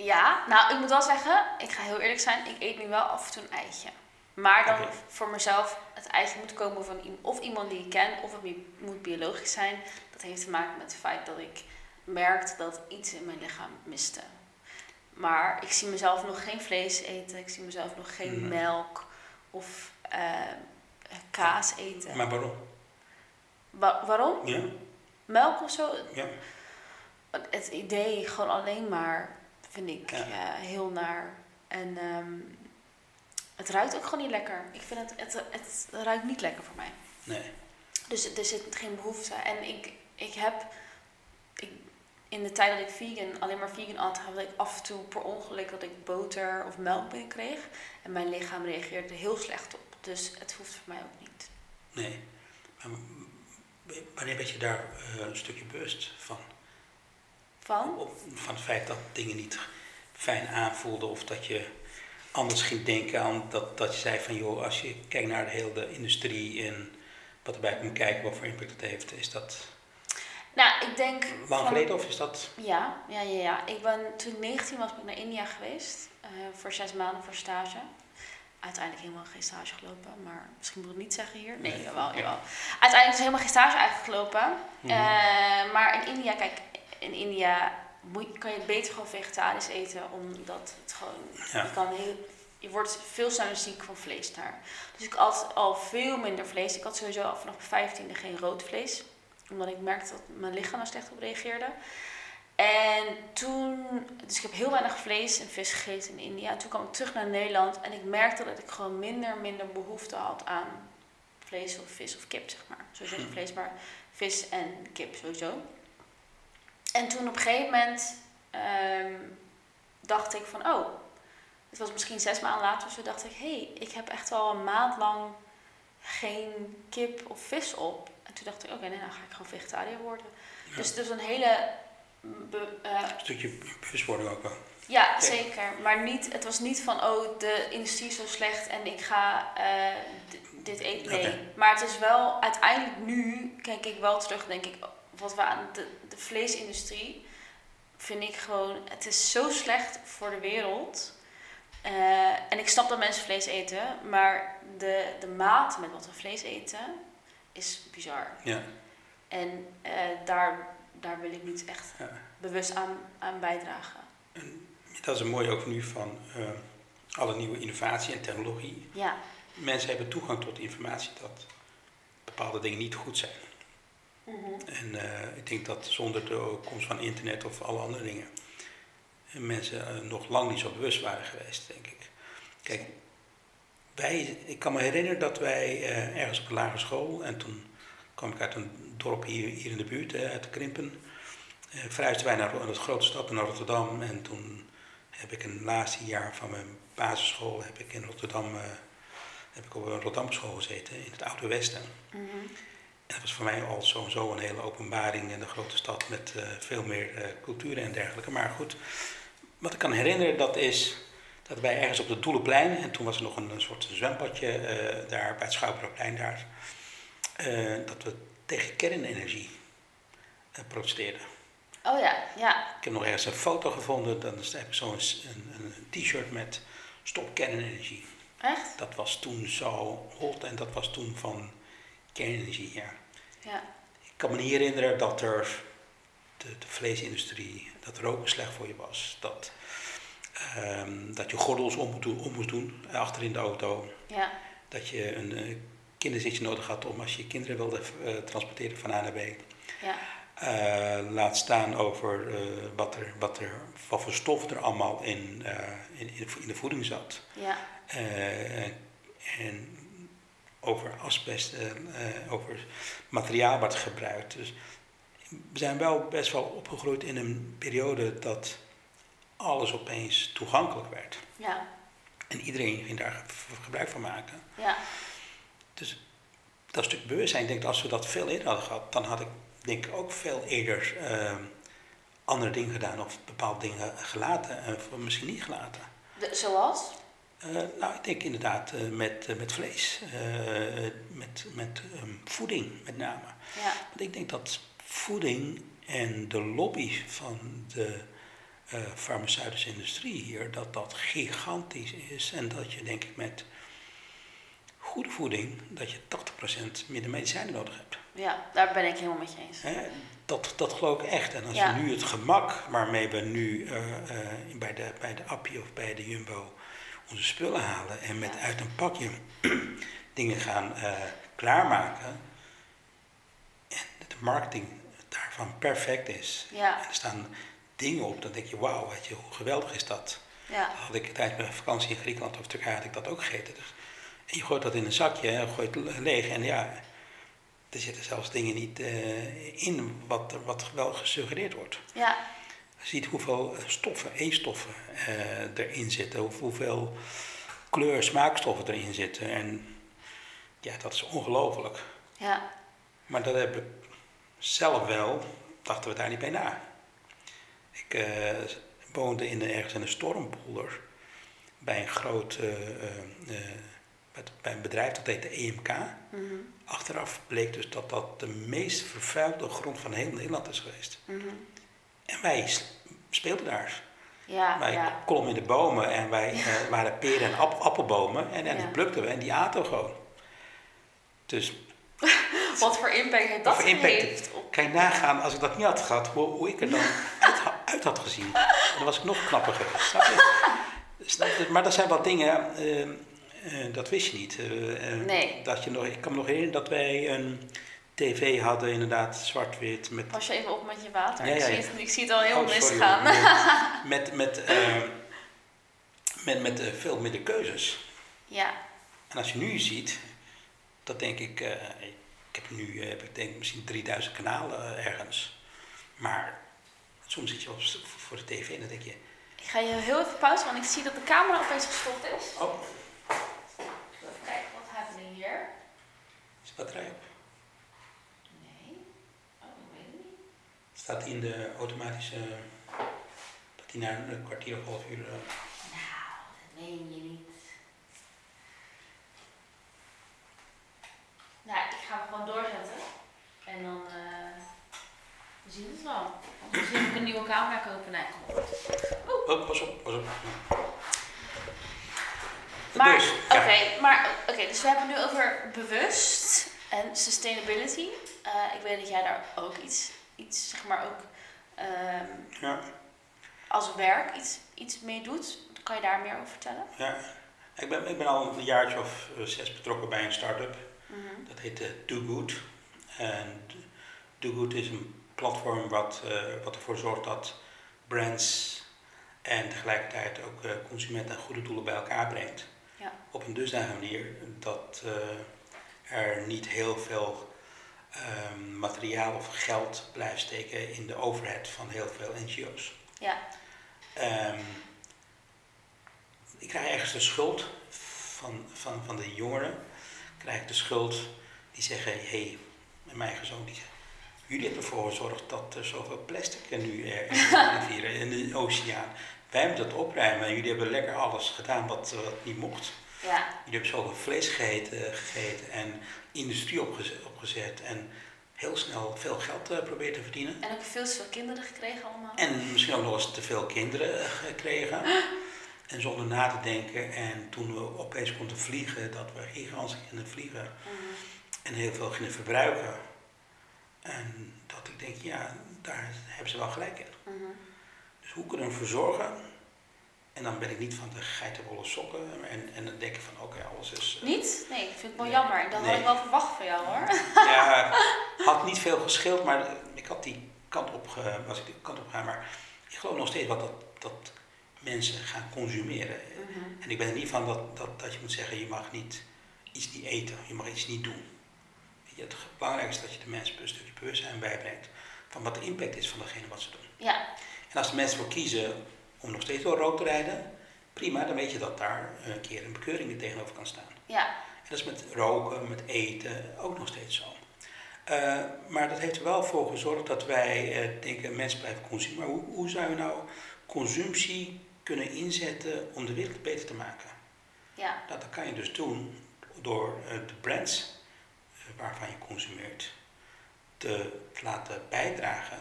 [SPEAKER 1] Ja, nou ik moet wel zeggen, ik ga heel eerlijk zijn, ik eet nu wel af en toe een eitje. Maar dan voor mezelf, het eitje moet komen van of iemand die ik ken, of het moet biologisch zijn. Dat heeft te maken met het feit dat ik merkte dat iets in mijn lichaam miste. Maar ik zie mezelf nog geen vlees eten, ik zie mezelf nog geen melk of eh, kaas eten.
[SPEAKER 2] Maar waarom?
[SPEAKER 1] Wa- waarom?
[SPEAKER 2] Ja,
[SPEAKER 1] Melk of zo?
[SPEAKER 2] ja.
[SPEAKER 1] Het idee gewoon alleen maar vind ik
[SPEAKER 2] Ja.
[SPEAKER 1] eh, heel naar. En ehm, het ruikt ook gewoon niet lekker. Ik vind het, het, het ruikt niet lekker voor mij.
[SPEAKER 2] Nee.
[SPEAKER 1] Dus er zit geen behoefte. En ik, ik heb ik, in de tijd dat ik vegan, alleen maar vegan at, had ik af en toe per ongeluk dat ik boter of melk binnenkreeg. En mijn lichaam reageerde er heel slecht op. Dus het hoeft voor mij ook niet.
[SPEAKER 2] Nee. Maar wanneer werd je daar eh, een stukje bewust van?
[SPEAKER 1] Van?
[SPEAKER 2] Van het feit dat dingen niet fijn aanvoelden of dat je anders ging denken aan dat, dat je zei van joh, als je kijkt naar de hele industrie en wat erbij komt kijken, wat voor impact het heeft, is dat
[SPEAKER 1] Nou, ik denk.
[SPEAKER 2] lang
[SPEAKER 1] van-
[SPEAKER 2] geleden of is dat?
[SPEAKER 1] Ja, ja, ja, ja. Ik ben, toen ik 19 was, ben ik naar India geweest. eh, voor zes maanden voor stage. Uiteindelijk helemaal geen stage gelopen, maar misschien moet ik het niet zeggen hier. Nee,
[SPEAKER 2] Nee.
[SPEAKER 1] jawel,
[SPEAKER 2] Ja.
[SPEAKER 1] jawel. Uiteindelijk is helemaal geen stage eigenlijk gelopen.
[SPEAKER 2] Mhm.
[SPEAKER 1] Eh, maar in India, kijk, in India moet, kan je beter gewoon vegetarisch eten, omdat het gewoon,
[SPEAKER 2] Ja.
[SPEAKER 1] je, kan heel, je wordt veel sneller ziek van vlees daar. Dus ik at al veel minder vlees. Ik had sowieso al vanaf mijn vijftiende geen rood vlees, omdat ik merkte dat mijn lichaam er slecht op reageerde. En toen, dus ik heb heel weinig vlees en vis gegeten in India. En toen kwam ik terug naar Nederland en ik merkte dat ik gewoon minder en minder behoefte had aan vlees of vis of kip, zeg maar. Sowieso
[SPEAKER 2] Hm.
[SPEAKER 1] vlees, maar vis en kip sowieso. En toen op een gegeven moment ehm, dacht ik van, oh, het was misschien zes maanden later, zo dacht ik, hé, hey, ik heb echt wel een maand lang geen kip of vis op. En toen dacht ik, oké, nee, dan ga ik gewoon vegetariër worden.
[SPEAKER 2] Ja.
[SPEAKER 1] Dus het is een hele... be- eh,
[SPEAKER 2] Een stukje bewustwording ook wel.
[SPEAKER 1] ja, zeker. Maar niet, het was niet van, oh, de industrie is zo slecht en ik ga eh, dit eten. Nee. Maar het is wel, uiteindelijk nu kijk ik wel terug, denk ik, wat we aan de, de vleesindustrie, vind ik gewoon, het is zo slecht voor de wereld. Eh, en ik snap dat mensen vlees eten, maar de, de mate met wat we vlees eten is bizar.
[SPEAKER 2] Ja.
[SPEAKER 1] En eh, daar, daar wil ik niet echt
[SPEAKER 2] Ja.
[SPEAKER 1] bewust aan, aan bijdragen.
[SPEAKER 2] Dat is een mooie ook nu van eh, alle nieuwe innovatie en technologie.
[SPEAKER 1] Ja,
[SPEAKER 2] Mensen hebben toegang tot informatie dat bepaalde dingen niet goed zijn. En eh, ik denk dat zonder de komst van internet of alle andere dingen, mensen eh, nog lang niet zo bewust waren geweest, denk ik. Kijk, wij, ik kan me herinneren dat wij eh, ergens op een lagere school, en toen kwam ik uit een dorp hier, hier in de buurt, uit Krimpen, verhuisden wij naar een grote stad, naar Rotterdam. En toen heb ik een laatste jaar van mijn basisschool heb ik in Rotterdam heb ik op een Rotterdam school gezeten, in het Oude Westen.
[SPEAKER 1] Mhm.
[SPEAKER 2] En dat was voor mij al sowieso een hele openbaring in de grote stad met eh, veel meer uh, cultuur en dergelijke. Maar goed, wat ik kan herinneren, dat is dat wij ergens op het Doelenplein, en toen was er nog een, een soort zwembadje uh, daar bij het Schouwburgplein daar, dat we tegen kernenergie protesteerden.
[SPEAKER 1] Oh ja, ja.
[SPEAKER 2] Ik heb nog ergens een foto gevonden, dan heb ik zo'n een, een t-shirt met stop kernenergie.
[SPEAKER 1] Echt?
[SPEAKER 2] Dat was toen zo hot en dat was toen van kernenergie, ja.
[SPEAKER 1] ja.
[SPEAKER 2] Ik kan me niet herinneren dat er de, de vleesindustrie, dat roken slecht voor je was. Dat, um, dat je gordels om, moet doen, om moest doen eh, achter in de auto.
[SPEAKER 1] Ja.
[SPEAKER 2] Dat je een uh, kinderzitje nodig had om als je kinderen wilde uh, transporteren van A naar B.
[SPEAKER 1] Ja.
[SPEAKER 2] Uh, laat staan over uh, wat, er, wat, er, wat voor stof er allemaal in, uh, in, in, de voeding zat.
[SPEAKER 1] Ja.
[SPEAKER 2] en over asbest, over materiaal wat gebruikt. Dus we zijn wel best wel opgegroeid in een periode dat alles opeens toegankelijk werd.
[SPEAKER 1] Ja.
[SPEAKER 2] En iedereen ging daar gebruik van maken.
[SPEAKER 1] Ja.
[SPEAKER 2] Dus dat stuk bewustzijn, ik denk dat als we dat veel eerder hadden gehad, dan had ik denk ik ook veel eerder uh, andere dingen gedaan of bepaalde dingen gelaten en of misschien niet gelaten.
[SPEAKER 1] De, zoals?
[SPEAKER 2] Uh, nou, ik denk inderdaad uh, met, met vlees, met, met um, voeding met name.
[SPEAKER 1] Ja.
[SPEAKER 2] Want ik denk dat voeding en de lobby van de farmaceutische industrie hier, dat dat gigantisch is en dat je denk ik met goede voeding, dat je 80% minder medicijnen nodig hebt.
[SPEAKER 1] Ja, daar ben ik helemaal met je eens.
[SPEAKER 2] Hè, dat, dat geloof ik echt. En als
[SPEAKER 1] Ja.
[SPEAKER 2] je nu het gemak waarmee we nu eh, eh, bij, de, bij de Appie of bij de Jumbo onze spullen halen en met uit een pakje dingen gaan eh, klaarmaken. En de marketing daarvan perfect is.
[SPEAKER 1] Ja.
[SPEAKER 2] En er staan dingen op, dan denk je, wauw, weet je, hoe geweldig is dat?
[SPEAKER 1] Ja,
[SPEAKER 2] Had ik tijdens mijn vakantie in Griekenland of Turkije had ik dat ook gegeten. Dus, en je gooit dat in een zakje en gooit het leeg. En ja, er zitten zelfs dingen niet eh, in wat, wat wel gesuggereerd wordt.
[SPEAKER 1] ja,
[SPEAKER 2] ziet hoeveel stoffen, E-stoffen eh, erin zitten. hoe- Hoeveel kleur, smaakstoffen erin zitten. En ja, dat is ongelooflijk.
[SPEAKER 1] ja,
[SPEAKER 2] Maar dat heb ik zelf wel, dachten we daar niet bij na. Ik eh, woonde in de, ergens in een stormpolder bij een groot eh, eh, bij een bedrijf dat heette EMK.
[SPEAKER 1] mhm,
[SPEAKER 2] Achteraf bleek dus dat dat de meest vervuilde grond van heel Nederland is geweest.
[SPEAKER 1] mhm.
[SPEAKER 2] En wij speelden daar.
[SPEAKER 1] ja,
[SPEAKER 2] wij
[SPEAKER 1] ja.
[SPEAKER 2] klommen in de bomen en wij eh, waren peren- en app- appelbomen en, en die plukten we en die aten we gewoon. Dus
[SPEAKER 1] Wat voor impact heeft dat
[SPEAKER 2] voor impact-
[SPEAKER 1] heeft.
[SPEAKER 2] Kan je nagaan, als ik dat niet had gehad, hoe, hoe ik er dan uit, ha- uit had gezien. Dan was ik nog knapper geweest. Je? Maar dat zijn wat dingen, eh, eh, dat wist je niet.
[SPEAKER 1] Nee.
[SPEAKER 2] dat je nog, ik kan me nog herinneren dat wij een tv hadden, inderdaad, zwart-wit. Met,
[SPEAKER 1] Pas je even op met je water.
[SPEAKER 2] Ja,
[SPEAKER 1] ik,
[SPEAKER 2] ja,
[SPEAKER 1] zie het, ik zie het al heel
[SPEAKER 2] Oh,
[SPEAKER 1] misgaan.
[SPEAKER 2] met, met, eh, met, met eh, veel minder keuzes.
[SPEAKER 1] ja,
[SPEAKER 2] En als je nu ziet, dat denk ik, eh, ik heb nu eh, heb ik denk misschien 3000 kanalen ergens. Maar soms zit je op, voor de tv en dan denk je,
[SPEAKER 1] ik ga je heel even pauze, want ik zie dat de camera opeens gestopt is.
[SPEAKER 2] oh,
[SPEAKER 1] Even kijken, wat happening hier?
[SPEAKER 2] is de batterij op?
[SPEAKER 1] Nee. Oh, ik weet het niet.
[SPEAKER 2] Staat die in de automatische, dat die na een kwartier of half uur... eh,
[SPEAKER 1] Nou, dat meen je niet. Nou, ik ga hem gewoon doorzetten. En dan, eh we zien het wel. Of misschien moet ik een nieuwe camera kopen. Nee,
[SPEAKER 2] oh, pas op, pas op.
[SPEAKER 1] Maar,
[SPEAKER 2] Dus,
[SPEAKER 1] oké,
[SPEAKER 2] ja.
[SPEAKER 1] maar, oké, dus we hebben het nu over bewust en sustainability. Eh, ik weet dat jij daar ook iets, iets zeg maar ook ehm,
[SPEAKER 2] Ja,
[SPEAKER 1] als werk iets, iets mee doet. Kan je daar meer over vertellen?
[SPEAKER 2] ja. Ik ben, ik ben al een jaartje of eh, zes betrokken bij een start-up.
[SPEAKER 1] Mhm.
[SPEAKER 2] Dat heet eh, Do Good. En Do Good is een platform wat, eh, wat ervoor zorgt dat brands en tegelijkertijd ook consumenten en goede doelen bij elkaar brengt.
[SPEAKER 1] Ja.
[SPEAKER 2] Op een dusdanige manier dat er niet heel veel ehm, materiaal of geld blijft steken in de overhead van heel veel NGO's.
[SPEAKER 1] Ja,
[SPEAKER 2] Ehm, ik krijg ergens de schuld van, van, van de jongeren krijg ik de schuld. Die zeggen, hé, hey, mijn eigen zoon, die zegt, jullie hebben ervoor gezorgd dat er zoveel plastic er nu er in de in de oceaan. Wij moeten dat opruimen en jullie hebben lekker alles gedaan wat, wat niet mocht.
[SPEAKER 1] Ja.
[SPEAKER 2] Jullie hebben zoveel vlees gegeten, gegeten en industrie opgezet, opgezet en heel snel veel geld uh, proberen te verdienen.
[SPEAKER 1] En ook veel te veel kinderen gekregen allemaal.
[SPEAKER 2] En misschien ook nog eens te veel kinderen eh, gekregen. En zonder na te denken. En toen we opeens konden vliegen, dat we gigantisch gingen vliegen. Mhm. En heel veel gingen verbruiken. En dat ik denk, ja, daar hebben ze wel gelijk in. Mhm. Dus hoe kunnen we ervoor zorgen? En dan ben ik niet van de geitenwolle sokken. En, en dan denk ik van, oké, alles is...
[SPEAKER 1] Uh, niet? Nee, ik vind het wel jammer. Dat had ik wel verwacht van jou, hoor.
[SPEAKER 2] Ja, had niet veel geschild, maar ik had die kant op, was ik die kant op gegaan. Maar ik geloof nog steeds wat dat, dat mensen gaan consumeren. Mhm. En ik ben er niet van dat, dat, dat je moet zeggen, je mag niet iets niet eten, je mag iets niet doen. Je, het belangrijkste is dat je de mensen een stukje bewustzijn bijbrengt van wat de impact is van degene wat ze doen.
[SPEAKER 1] Ja.
[SPEAKER 2] En als de mensen voor kiezen om nog steeds door rook te rijden, prima, dan weet je dat daar een keer een bekeuring tegenover kan staan.
[SPEAKER 1] Ja.
[SPEAKER 2] En dat is met roken, met eten ook nog steeds zo. Uh, maar dat heeft er wel voor gezorgd dat wij uh, denken, mensen blijven consumeren. Maar hoe, hoe zou je nou consumptie kunnen inzetten om de wereld beter te maken.
[SPEAKER 1] Ja.
[SPEAKER 2] Nou, dat kan je dus doen door uh, de brands waarvan je consumeert te, te, laten bijdragen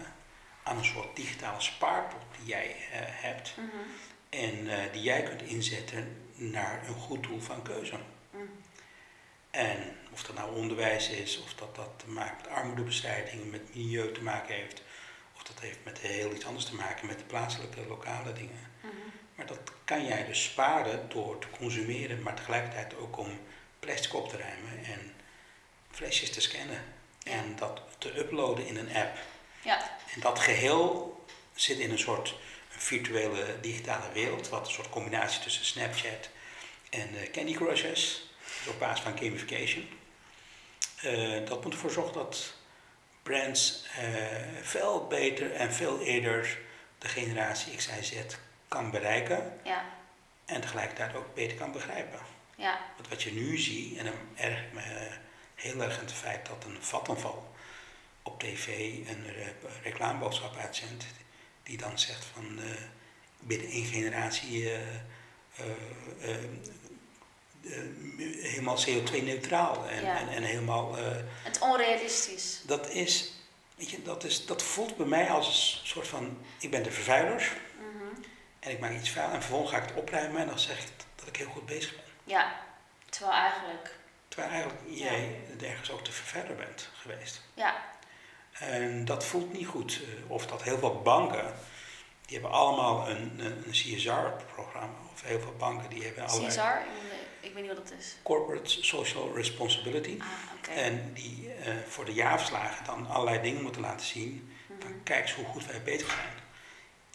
[SPEAKER 2] aan een soort digitale spaarpot jij uh, hebt
[SPEAKER 1] mm -hmm.
[SPEAKER 2] en die jij kunt inzetten naar een goed doel van keuze.
[SPEAKER 1] Mm.
[SPEAKER 2] En of dat nou onderwijs is, of dat dat te maken met armoedebestrijding, met milieu te maken heeft, of dat heeft met heel iets anders te maken, met de plaatselijke, lokale dingen.
[SPEAKER 1] Mm -hmm.
[SPEAKER 2] Maar dat kan jij dus sparen door te consumeren, maar tegelijkertijd ook om plastic op te ruimen en flesjes te scannen. En dat te uploaden in een app.
[SPEAKER 1] Ja.
[SPEAKER 2] En dat geheel zit in een soort virtuele digitale wereld, wat een soort combinatie tussen Snapchat en uh, Candy Crush is, dus op basis van gamification. Uh, dat moet ervoor zorgen dat brands uh, veel beter en veel eerder de generatie X, Y, Z kan bereiken.
[SPEAKER 1] Ja.
[SPEAKER 2] En tegelijkertijd ook beter kan begrijpen.
[SPEAKER 1] Ja.
[SPEAKER 2] Want wat je nu ziet, en dan erg me heel erg aan het feit dat een vattenval op tv een reclameboodschap uitzendt, die dan zegt van uh, binnen één generatie uh, uh, helemaal CO2-neutraal en,
[SPEAKER 1] Ja.
[SPEAKER 2] en, en helemaal.
[SPEAKER 1] Het onrealistisch.
[SPEAKER 2] dat is, weet je, dat, is, dat voelt bij mij als een soort van, ik ben de vervuiler
[SPEAKER 1] Mhm.
[SPEAKER 2] en ik maak iets vuil en vervolgens ga ik het opruimen en dan zeg ik dat ik heel goed bezig ben.
[SPEAKER 1] Ja. Terwijl eigenlijk,
[SPEAKER 2] Terwijl eigenlijk jij ergens ook de vervuiler bent geweest.
[SPEAKER 1] ja.
[SPEAKER 2] En dat voelt niet goed. Eh, Of dat heel veel banken, die hebben allemaal een, een, een CSR-programma. Of heel veel banken die hebben allerlei
[SPEAKER 1] CSR, ik weet niet wat dat is.
[SPEAKER 2] Corporate Social Responsibility.
[SPEAKER 1] Ah, oké.
[SPEAKER 2] En die eh, voor de jaarverslagen dan allerlei dingen moeten laten zien. Van kijk eens hoe goed wij bezig zijn.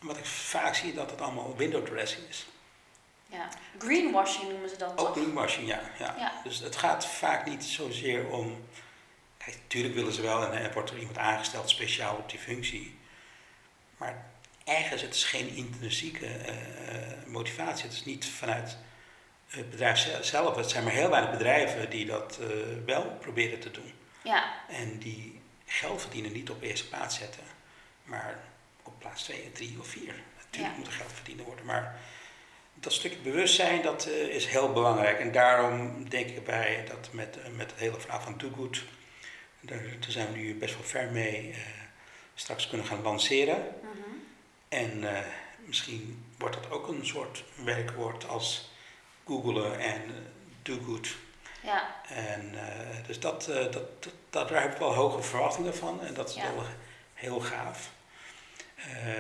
[SPEAKER 2] En wat ik vaak zie, dat het allemaal window dressing is.
[SPEAKER 1] Ja. Greenwashing noemen ze dat
[SPEAKER 2] Ook
[SPEAKER 1] toch?
[SPEAKER 2] greenwashing, ja, ja.
[SPEAKER 1] Ja.
[SPEAKER 2] Dus het gaat vaak niet zozeer om. Natuurlijk willen ze wel en er wordt er iemand aangesteld speciaal op die functie. Maar ergens het is geen intrinsieke eh, motivatie. Het is niet vanuit het bedrijf ze- zelf. Het zijn maar heel weinig bedrijven die dat eh, wel proberen te doen.
[SPEAKER 1] Ja.
[SPEAKER 2] En die geld verdienen niet op eerste plaats zetten, maar op plaats 2, 3 of 4. Natuurlijk
[SPEAKER 1] Ja.
[SPEAKER 2] moet er geld verdiend worden, maar dat stukje bewustzijn dat, eh, is heel belangrijk. En daarom denk ik erbij dat met, eh, met het hele verhaal van Do Good, daar, daar zijn we nu best wel ver mee, eh, straks kunnen gaan lanceren.
[SPEAKER 1] Mhm.
[SPEAKER 2] En eh, misschien wordt dat ook een soort werkwoord als googelen en eh, do good.
[SPEAKER 1] Ja.
[SPEAKER 2] En dus dat, dat, dat, dat- daar heb ik wel hoge verwachtingen van en dat is
[SPEAKER 1] Ja.
[SPEAKER 2] wel heel gaaf.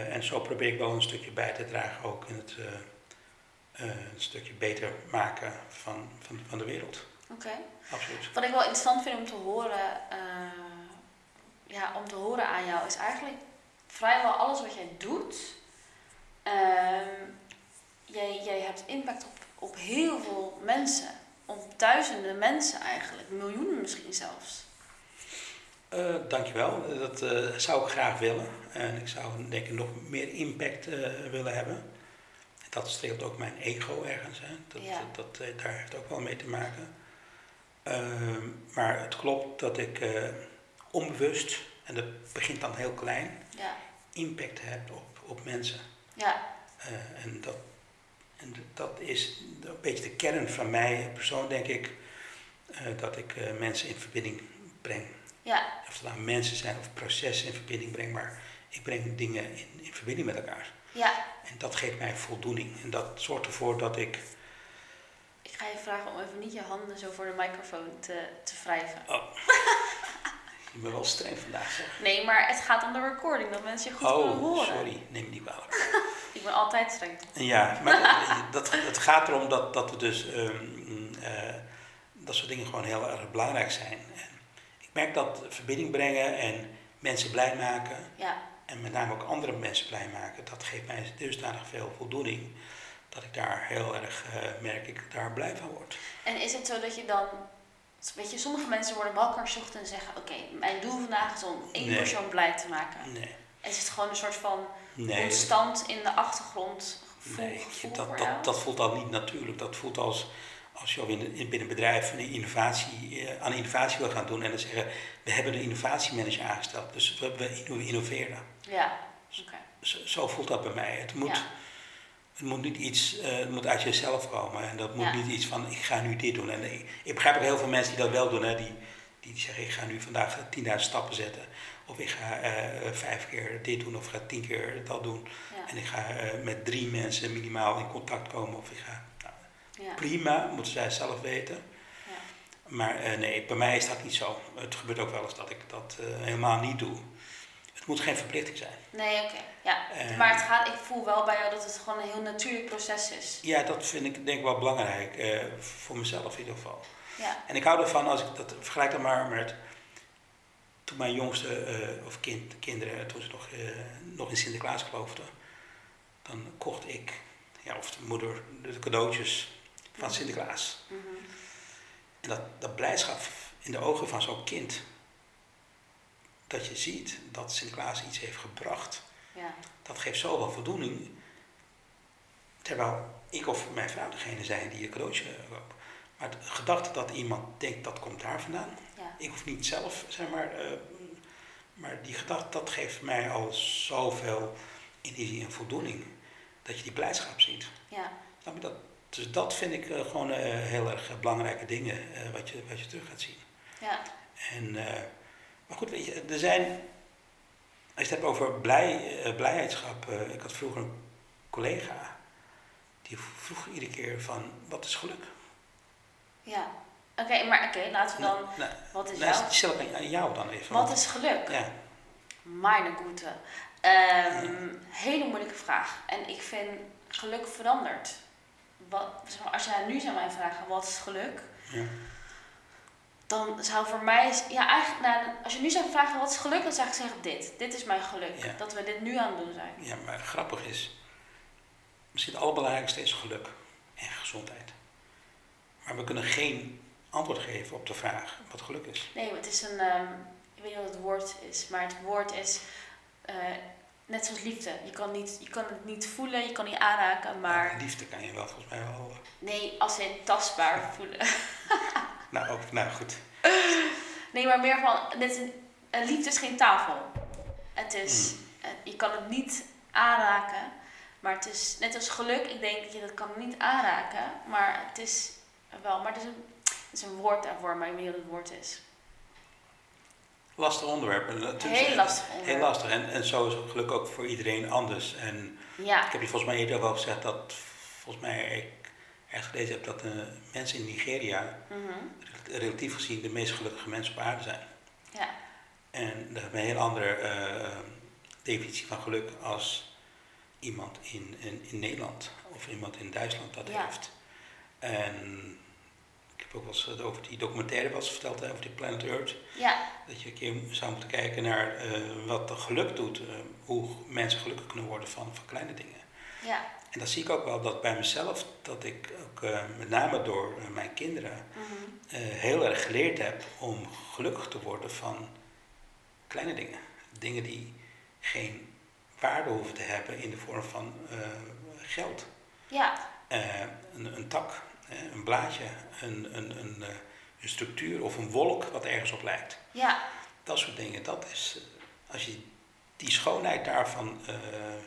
[SPEAKER 2] En zo probeer ik wel een stukje bij te dragen ook in het een stukje beter maken van, van, van de wereld.
[SPEAKER 1] Oké.
[SPEAKER 2] Absoluut.
[SPEAKER 1] Wat ik wel interessant vind om te horen, eh, ja, om te horen aan jou, is eigenlijk vrijwel alles wat jij doet. ehm, jij, jij hebt impact op, op heel veel mensen. Op duizenden mensen eigenlijk, miljoenen misschien zelfs.
[SPEAKER 2] Eh, dankjewel, dat eh, zou ik graag willen. En ik zou denk ik nog meer impact willen hebben. dat streelt ook mijn ego ergens. Hè. Dat,
[SPEAKER 1] Ja.
[SPEAKER 2] dat, dat, daar heeft ook wel mee te maken. Ehm, maar het klopt dat ik eh, onbewust, en dat begint dan heel klein,
[SPEAKER 1] Ja.
[SPEAKER 2] impact heb op, op mensen.
[SPEAKER 1] Ja.
[SPEAKER 2] Eh, en dat, en dat is een beetje de kern van mij, persoon denk ik, eh, dat ik mensen in verbinding breng.
[SPEAKER 1] Ja.
[SPEAKER 2] Of het nou mensen zijn of processen in verbinding breng, maar ik breng dingen in, in verbinding met elkaar.
[SPEAKER 1] Ja.
[SPEAKER 2] En dat geeft mij voldoening. En dat zorgt ervoor dat ik.
[SPEAKER 1] Ik ga je vragen om even niet je handen zo voor de microfoon te, te wrijven.
[SPEAKER 2] Oh. je bent wel streng vandaag, zeg.
[SPEAKER 1] Nee, maar het gaat om de recording, dat mensen je goed kunnen
[SPEAKER 2] Oh,
[SPEAKER 1] horen.
[SPEAKER 2] sorry, neem me niet kwalijk.
[SPEAKER 1] Ik ben altijd streng.
[SPEAKER 2] Ja, maar dat, het gaat erom dat, dat we dus. ehm, eh, dat soort dingen gewoon heel erg belangrijk zijn. En ik merk dat verbinding brengen en mensen blij maken.
[SPEAKER 1] Ja.
[SPEAKER 2] En met name ook andere mensen blij maken. Dat geeft mij dusdanig veel voldoening. Dat ik daar heel erg, eh, merk ik, daar blij van word.
[SPEAKER 1] En is het zo dat je dan... Weet je, sommige mensen worden wakker ochtends en zeggen... Oké, mijn doel vandaag is om één
[SPEAKER 2] Nee.
[SPEAKER 1] persoon blij te maken.
[SPEAKER 2] Nee,
[SPEAKER 1] Is het gewoon een soort van
[SPEAKER 2] nee.
[SPEAKER 1] constant in de achtergrond gevoel,
[SPEAKER 2] Nee,
[SPEAKER 1] gevoel
[SPEAKER 2] dat,
[SPEAKER 1] voor jou?
[SPEAKER 2] dat, dat voelt al niet natuurlijk. Dat voelt als als je in, binnen een bedrijf een innovatie, eh, aan innovatie wil gaan doen en dan zeggen we hebben een innovatiemanager aangesteld, dus we, we inno- innoveren.
[SPEAKER 1] Ja, oké.
[SPEAKER 2] Zo, zo voelt dat bij mij. Het moet,
[SPEAKER 1] Ja.
[SPEAKER 2] Het moet niet iets, eh, het moet uit jezelf komen en dat moet
[SPEAKER 1] Ja.
[SPEAKER 2] niet iets van ik ga nu dit doen. En ik, ik begrijp ook heel veel mensen die dat wel doen, hè, die, die zeggen ik ga nu vandaag 10.000 stappen zetten. Of ik ga eh, vijf keer dit doen of ik ga tien keer dat doen.
[SPEAKER 1] Ja.
[SPEAKER 2] En ik ga eh, met drie mensen minimaal in contact komen. Of ik ga, nou,
[SPEAKER 1] Ja.
[SPEAKER 2] prima, moeten zij zelf weten. Maar eh, nee, bij mij is dat niet zo. Het gebeurt ook wel eens dat ik dat eh, helemaal niet doe. Het moet geen verplichting zijn.
[SPEAKER 1] Nee, oké. Ja.
[SPEAKER 2] En-
[SPEAKER 1] Maar het gaat, ik voel wel bij jou dat het gewoon een heel natuurlijk proces is.
[SPEAKER 2] Ja, dat vind ik denk ik wel belangrijk. eh, voor mezelf in ieder geval.
[SPEAKER 1] Ja.
[SPEAKER 2] En ik hou ervan als ik dat vergelijk dan maar met toen mijn jongste eh, of kind, kinderen, toen ze nog, eh, nog in Sinterklaas geloofden, dan kocht ik, ja, of de moeder, de cadeautjes van Sinterklaas.
[SPEAKER 1] Mhm.
[SPEAKER 2] En dat, dat blijdschap in de ogen van zo'n kind, dat je ziet dat Sinterklaas iets heeft gebracht,
[SPEAKER 1] Ja.
[SPEAKER 2] dat geeft zoveel voldoening. Terwijl ik of mijn vrouw degene zijn die het cadeautje koopt. Maar de gedachte dat iemand denkt dat komt daar vandaan,
[SPEAKER 1] Ja.
[SPEAKER 2] ik hoef niet zelf, zeg maar, eh, maar die gedachte dat geeft mij al zoveel energie en voldoening. Dat je die blijdschap ziet.
[SPEAKER 1] Ja.
[SPEAKER 2] Je dat? Dus dat vind ik eh, gewoon eh, heel erg belangrijke dingen eh, wat, je, wat je terug gaat zien.
[SPEAKER 1] Ja.
[SPEAKER 2] En, eh, maar goed, weet je, er zijn, als je het hebt over blij, eh, blijheidschap. eh, ik had vroeger een collega, die vroeg iedere keer van, wat is geluk?
[SPEAKER 1] Ja. Oké, maar oké, laten we dan... Wat is
[SPEAKER 2] nou, stel ik aan- jou dan even.
[SPEAKER 1] Wat is geluk?
[SPEAKER 2] Ja,
[SPEAKER 1] Meine Gute. Ehm, hele moeilijke vraag. En ik vind geluk verandert. Wat, als jij nu zou mij vragen wat is geluk,
[SPEAKER 2] ja.
[SPEAKER 1] Dan zou voor mij, ja eigenlijk, nou, als je nu zou vragen wat is geluk, dan zou ik zeggen dit. Dit is mijn geluk.
[SPEAKER 2] Ja.
[SPEAKER 1] Dat we dit nu aan het doen zijn.
[SPEAKER 2] ja, maar grappig is, misschien het allerbelangrijkste is geluk en gezondheid. Maar we kunnen geen antwoord geven op de vraag wat geluk is.
[SPEAKER 1] Nee, maar het is een, ehm, ik weet niet wat het woord is, maar het woord is eh, net zoals liefde. Je kan, niet, je kan het niet voelen, je kan niet aanraken, maar
[SPEAKER 2] Liefde kan je wel volgens mij wel.
[SPEAKER 1] nee, als in tastbaar voelen.
[SPEAKER 2] Nou, ook, nou goed.
[SPEAKER 1] Nee, maar meer van, net een, een liefde is geen tafel. Het is, eh, je kan het niet aanraken, maar het is net als geluk. Ik denk dat je dat kan niet aanraken, maar het is wel, maar het is een, het is een woord daarvoor, maar ik weet niet wat het woord is.
[SPEAKER 2] Lastig onderwerp. En natuurlijk-
[SPEAKER 1] Heel lastig
[SPEAKER 2] Heel lastig. En, en zo is het geluk ook voor iedereen anders. En
[SPEAKER 1] Ja,
[SPEAKER 2] ik heb je volgens mij eerder wel gezegd dat, volgens mij, ik ergens gelezen heb dat de mensen in Nigeria
[SPEAKER 1] mhm,
[SPEAKER 2] relatief gezien de meest gelukkige mensen op aarde zijn.
[SPEAKER 1] ja,
[SPEAKER 2] En dat heeft een heel andere eh, definitie van geluk als iemand in, in, in Nederland of iemand in Duitsland dat
[SPEAKER 1] Ja.
[SPEAKER 2] heeft. En ik heb ook wel eens het over die documentaire eens verteld, over die Planet Earth.
[SPEAKER 1] ja,
[SPEAKER 2] Dat je een keer zou moeten kijken naar eh, wat de geluk doet, eh, hoe mensen gelukkig kunnen worden van, van kleine dingen.
[SPEAKER 1] ja,
[SPEAKER 2] En dat zie ik ook wel dat bij mezelf, dat ik ook eh, met name door eh, mijn kinderen
[SPEAKER 1] mhm,
[SPEAKER 2] eh, heel erg geleerd heb om gelukkig te worden van kleine dingen. Dingen die geen waarde hoeven te hebben in de vorm van eh, geld.
[SPEAKER 1] Ja,
[SPEAKER 2] Eh, een, een tak, eh, een blaadje, een, een, een, eh, een structuur of een wolk wat ergens op lijkt.
[SPEAKER 1] ja.
[SPEAKER 2] Dat soort dingen, dat is, eh, als je die schoonheid daarvan, eh,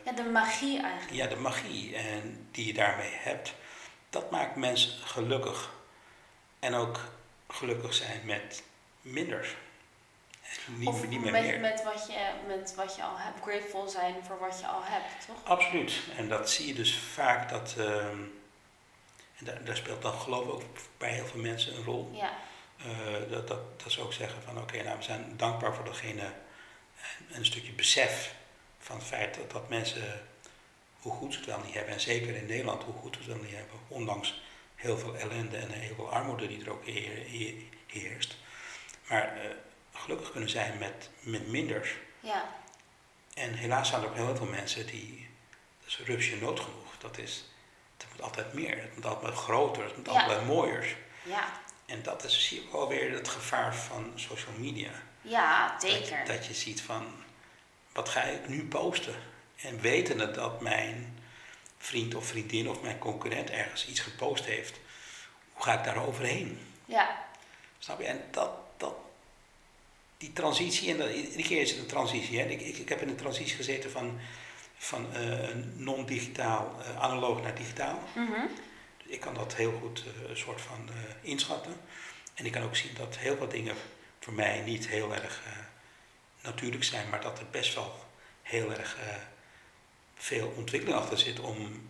[SPEAKER 1] Ja, de magie eigenlijk.
[SPEAKER 2] ja, de magie en die je daarmee hebt, dat maakt mensen gelukkig. En ook gelukkig zijn met minder. Niet,
[SPEAKER 1] of
[SPEAKER 2] niet meer
[SPEAKER 1] met,
[SPEAKER 2] meer.
[SPEAKER 1] met, wat je, met wat je al hebt. Grateful zijn voor wat je al hebt, toch?
[SPEAKER 2] Absoluut. En dat zie je dus vaak dat. ehm, en daar, daar speelt dan geloof ik ook bij heel veel mensen een rol.
[SPEAKER 1] Ja,
[SPEAKER 2] Eh, dat, dat, dat ze ook zeggen van oké, nou we zijn dankbaar voor degene. En een stukje besef van het feit dat, dat mensen hoe goed ze het wel niet hebben. En zeker in Nederland hoe goed ze het wel niet hebben. Ondanks heel veel ellende en heel veel armoede die er ook heer- heer- heerst. Maar eh, gelukkig kunnen zijn met, met minder.
[SPEAKER 1] ja,
[SPEAKER 2] En helaas zijn er ook heel veel mensen die, dat is rupsje nood genoeg. Dat is, moet altijd meer, het moet altijd groter, het moet
[SPEAKER 1] Ja.
[SPEAKER 2] altijd mooier.
[SPEAKER 1] ja.
[SPEAKER 2] En dat is zie ook wel weer het gevaar van social media.
[SPEAKER 1] Ja,
[SPEAKER 2] Dat,
[SPEAKER 1] zeker.
[SPEAKER 2] dat je ziet van, wat ga ik nu posten? En wetende dat mijn vriend of vriendin of mijn concurrent ergens iets gepost heeft, hoe ga ik daar overheen?
[SPEAKER 1] Ja,
[SPEAKER 2] Snap je? En dat, dat, die transitie, en dat, iedere keer is het een transitie. Hè? Ik, ik, ik heb in een transitie gezeten van, van eh, non-digitaal, eh, analoog naar digitaal. Dus ik kan dat heel goed eh, een soort van inschatten. En ik kan ook zien dat heel wat dingen voor mij niet heel erg natuurlijk zijn, maar dat er best wel heel erg veel ontwikkeling achter zit om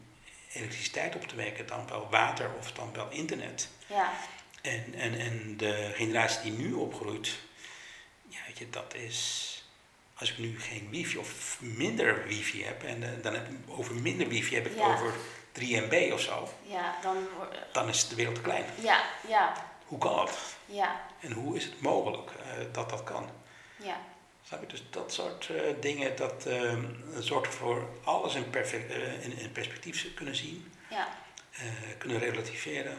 [SPEAKER 2] elektriciteit op te wekken, dan wel water of dan wel internet.
[SPEAKER 1] ja,
[SPEAKER 2] En, en, en de generatie die nu opgroeit, ja, weet je, dat is. Als ik nu geen wifi of minder wifi heb, en eh, dan heb ik over minder wifi heb ik
[SPEAKER 1] Ja.
[SPEAKER 2] over 3 MB of zo,
[SPEAKER 1] ja, dan...
[SPEAKER 2] dan is de wereld te klein.
[SPEAKER 1] Ja, ja,
[SPEAKER 2] Hoe kan dat?
[SPEAKER 1] ja,
[SPEAKER 2] En hoe is het mogelijk eh, dat dat kan?
[SPEAKER 1] ja.
[SPEAKER 2] Snap je? Dus dat soort eh, dingen, dat eh, zorgt ervoor alles in, perfect, in, in perspectief kunnen zien,
[SPEAKER 1] ja.
[SPEAKER 2] kunnen relativeren,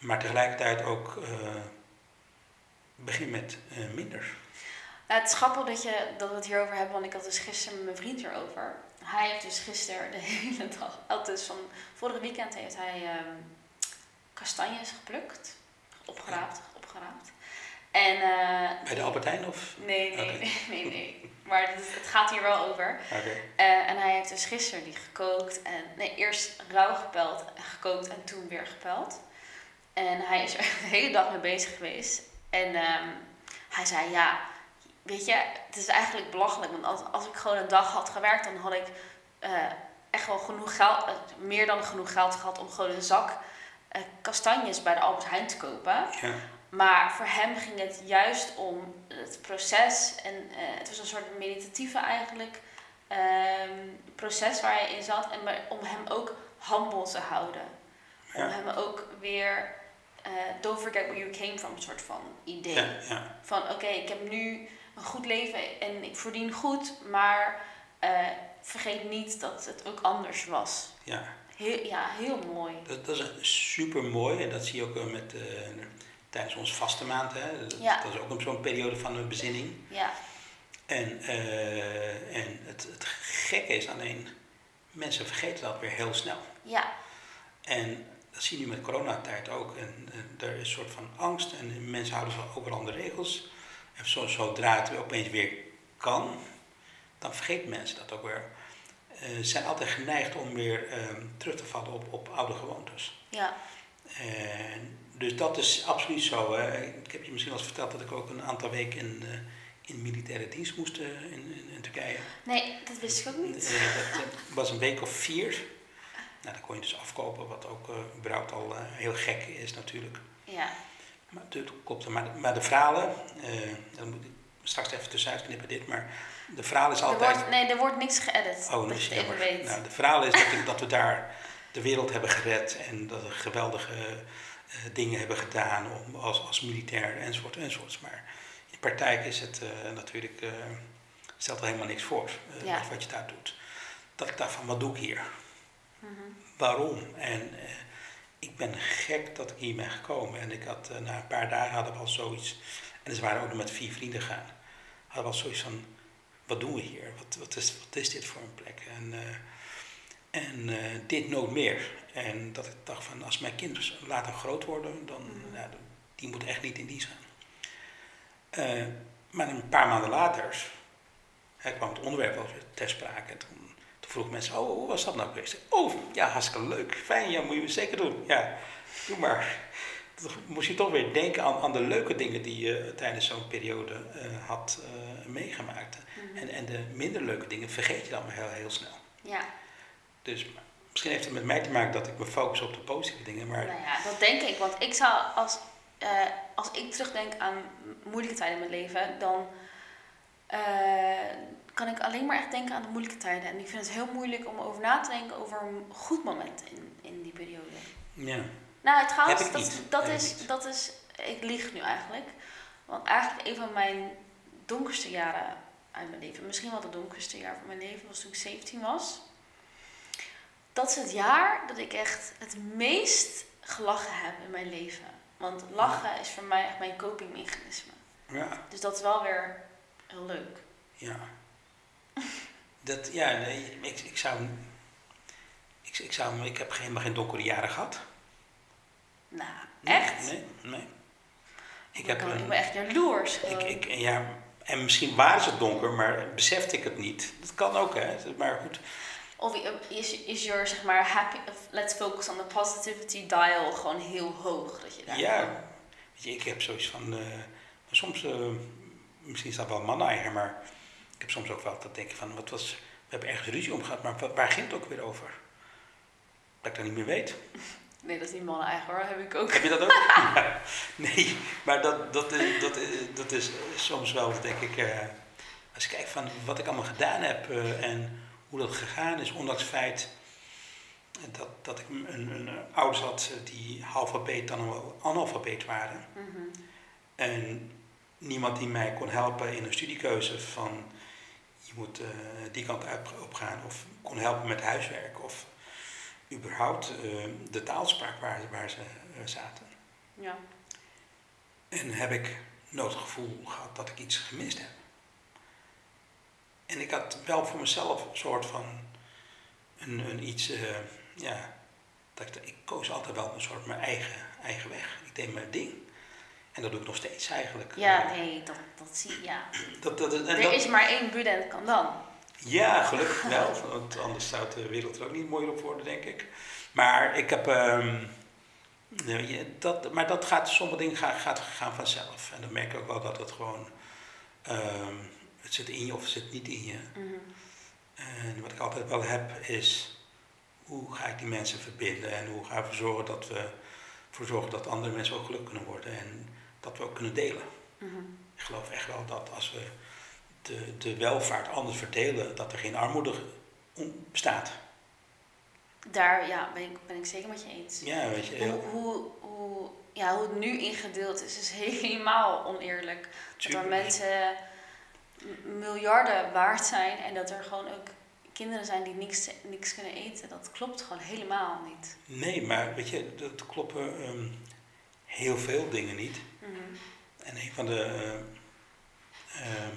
[SPEAKER 2] maar tegelijkertijd ook begin met minder.
[SPEAKER 1] Nou, het is grappig dat, je, dat we het hierover hebben, want ik had dus gisteren met mijn vriend erover. Hij heeft dus gisteren de hele dag, al dus van vorige weekend heeft hij ehm, kastanjes geplukt, opgeraapt, opgeraapt. En, eh,
[SPEAKER 2] Bij de Albert Heijn of?
[SPEAKER 1] Nee, nee, nee, nee, nee. Maar het, het gaat hier wel over. Eh, en hij heeft dus gisteren die gekookt. En, nee, eerst rauw gepeld en gekookt en toen weer gepeld. En hij is er de hele dag mee bezig geweest. En ehm, hij zei, ja, weet je, het is eigenlijk belachelijk. Want als, als ik gewoon een dag had gewerkt, dan had ik eh, echt wel genoeg geld, eh, meer dan genoeg geld gehad om gewoon een zak eh, kastanjes bij de Albert Heijn te kopen.
[SPEAKER 2] Ja.
[SPEAKER 1] Maar voor hem ging het juist om het proces. En het was een soort meditatieve eigenlijk ehm, proces waar hij in zat. En om hem ook humble te houden. Om hem ook weer, don't forget where you came from, soort van idee.
[SPEAKER 2] Ja.
[SPEAKER 1] Van oké, ik heb nu een goed leven en ik verdien goed. Maar eh, vergeet niet dat het ook anders was.
[SPEAKER 2] ja.
[SPEAKER 1] Heel, ja, heel mooi.
[SPEAKER 2] Dat, dat is super mooi en dat zie je ook eh, met, eh, tijdens onze vaste maand. Hè. Dat,
[SPEAKER 1] Ja.
[SPEAKER 2] dat is ook zo'n periode van een bezinning.
[SPEAKER 1] Ja,
[SPEAKER 2] En, en het, het gekke is alleen, mensen vergeten dat weer heel snel.
[SPEAKER 1] ja,
[SPEAKER 2] En dat zie je nu met coronatijd ook. En, er is een soort van angst en mensen houden overal aan de regels. En zo, zodra het weer opeens weer kan, dan vergeten mensen dat ook weer. Eh, Ze zijn altijd geneigd om weer ehm, terug te vallen op, op oude gewoontes.
[SPEAKER 1] ja,
[SPEAKER 2] En dus dat is absoluut zo. Hè. Ik heb je misschien al eens verteld dat ik ook een aantal weken in, eh, in militaire dienst moest eh, in, in, in Turkije.
[SPEAKER 1] Nee, dat wist ik ook niet.
[SPEAKER 2] Dat was een week of vier. Nou, dan kon je dus afkopen, wat ook überhaupt al heel gek is natuurlijk.
[SPEAKER 1] Ja,
[SPEAKER 2] Maar, klopt. Maar, maar de verhalen, eh dan moet ik straks even tussenuit knippen dit, maar de verhaal is
[SPEAKER 1] er
[SPEAKER 2] altijd...
[SPEAKER 1] wordt, nee, er wordt niks geëdit.
[SPEAKER 2] Oh,
[SPEAKER 1] dat
[SPEAKER 2] is
[SPEAKER 1] je even weet.
[SPEAKER 2] Nou, de verhaal is dat, ik- dat we daar de wereld hebben gered en dat we geweldige eh, dingen hebben gedaan om, als, als militair enzovoort enzovoorts. Maar in de praktijk is het eh, natuurlijk, stelt er helemaal niks voor
[SPEAKER 1] Ja.
[SPEAKER 2] wat, je daar doet. Dat ik dacht van, wat doe ik hier?
[SPEAKER 1] Mhm.
[SPEAKER 2] Waarom? En ik ben gek dat ik hier ben gekomen. En ik had eh, na een paar dagen hadden we al zoiets, en ze waren ook nog met vier vrienden gaan, hadden we al zoiets van, wat doen we hier? Wat, wat, is, wat is dit voor een plek? En, eh, En eh, dit nooit meer. En dat ik dacht van als mijn kinderen later groot worden, dan
[SPEAKER 1] Mhm.
[SPEAKER 2] die moeten echt niet in dienst gaan. Maar een paar maanden later kwam het onderwerp wel ter sprake. En toen, vroegen mensen, oh, hoe was dat nou geweest? Oh, ja, hartstikke leuk, fijn, ja, moet je zeker doen. Ja, doe maar. Toen moest je toch weer denken aan, aan de leuke dingen die je tijdens zo'n periode eh, had eh, meegemaakt.
[SPEAKER 1] Mhm.
[SPEAKER 2] En, en de minder leuke dingen vergeet je dan maar heel, heel snel.
[SPEAKER 1] Ja,
[SPEAKER 2] Dus misschien heeft het met mij te maken dat ik me focus op de positieve dingen. Maar
[SPEAKER 1] nou ja, dat denk ik. Want ik zou, als, eh, als ik terugdenk aan moeilijke tijden in mijn leven, dan kan ik alleen maar echt denken aan de moeilijke tijden. En ik vind het heel moeilijk om over na te denken over een goed moment in, in die periode.
[SPEAKER 2] ja,
[SPEAKER 1] Nou,
[SPEAKER 2] Heb ik
[SPEAKER 1] dat, dat, is, dat is, ik lieg nu eigenlijk. Want eigenlijk een van mijn donkerste jaren uit mijn leven, misschien wel het donkerste jaar van mijn leven, was toen ik 17 was. Dat is het jaar dat ik echt het meest gelachen heb in mijn leven. Want lachen is voor mij echt mijn copingmechanisme.
[SPEAKER 2] ja,
[SPEAKER 1] Dus dat is wel weer heel leuk.
[SPEAKER 2] ja. Dat, ja, nee, ik, ik zou... Ik, ik, zou, ik heb helemaal geen donkere jaren gehad.
[SPEAKER 1] Nou,
[SPEAKER 2] Nee,
[SPEAKER 1] echt?
[SPEAKER 2] Nee, nee. Ik heb een-
[SPEAKER 1] ik ben echt jaloers.
[SPEAKER 2] Ik, ik, ja, en misschien waren ze donker, maar besefte ik het niet. Dat kan ook, hè. Maar goed,
[SPEAKER 1] Of is, is your, zeg maar, happy, let's focus on the positivity dial gewoon heel hoog? Dat je daar
[SPEAKER 2] ja. Weet je, ik heb zoiets van... eh, soms, eh, misschien is dat wel man-eigen, maar... Ik heb soms ook wel dat denken van, wat was... We hebben ergens ruzie om gehad, maar waar ging het ook weer over? Dat ik dat niet meer weet.
[SPEAKER 1] Nee, dat is niet mannen eigen hoor, heb ik ook.
[SPEAKER 2] Heb je dat ook? Ja. Nee, maar dat, dat, is, dat, is, dat is soms wel, denk ik, eh, als ik kijk van wat ik allemaal gedaan heb eh, en hoe dat gegaan is, ondanks het feit dat, dat ik een, een, een ouders had die halfabeet dan wel analfabeet waren.
[SPEAKER 1] Mhm.
[SPEAKER 2] En niemand die mij kon helpen in een studiekeuze van je moet eh, die kant uit- op gaan of kon helpen met huiswerk of überhaupt eh, de taalspraak waar, waar ze eh, zaten.
[SPEAKER 1] Ja.
[SPEAKER 2] En heb ik nooit het gevoel gehad dat ik iets gemist heb. En ik had wel voor mezelf een soort van een, een iets, ja, dat ik, ik koos altijd wel een soort mijn eigen, eigen weg. Ik deed mijn ding. En dat doe ik nog steeds eigenlijk.
[SPEAKER 1] ja,
[SPEAKER 2] Eh,
[SPEAKER 1] nee, dat, dat zie je. Ja.
[SPEAKER 2] dat, dat, en
[SPEAKER 1] Er
[SPEAKER 2] dat-
[SPEAKER 1] is maar één Buddha en dat kan dan.
[SPEAKER 2] Ja, gelukkig wel. Want anders zou de wereld er ook niet mooier op worden, denk ik. Maar ik heb. je- dat, maar dat gaat, sommige dingen gaan, gaat, gaan vanzelf. En dan merk ik ook wel dat het gewoon. ehm, het zit in je of het zit niet in je.
[SPEAKER 1] Mhm.
[SPEAKER 2] En wat ik altijd wel heb is. Hoe ga ik die mensen verbinden en hoe gaan we ervoor zorgen dat we ervoor zorgen dat andere mensen ook gelukkig kunnen worden en dat we ook kunnen delen.
[SPEAKER 1] Mhm.
[SPEAKER 2] Ik geloof echt wel dat als we de, de welvaart anders verdelen, dat er geen armoede bestaat.
[SPEAKER 1] Daar ja, ben, ik, ben ik zeker met je eens.
[SPEAKER 2] Ja, weet je,
[SPEAKER 1] Hoe, hoe, hoe, ja, hoe het nu ingedeeld is, is helemaal oneerlijk. Dat er mensen miljarden waard zijn en dat er gewoon ook kinderen zijn die niks, niks kunnen eten. Dat klopt gewoon helemaal niet.
[SPEAKER 2] Nee, maar weet je, dat kloppen ehm, heel veel dingen niet.
[SPEAKER 1] Mhm.
[SPEAKER 2] En een van de eh, ehm,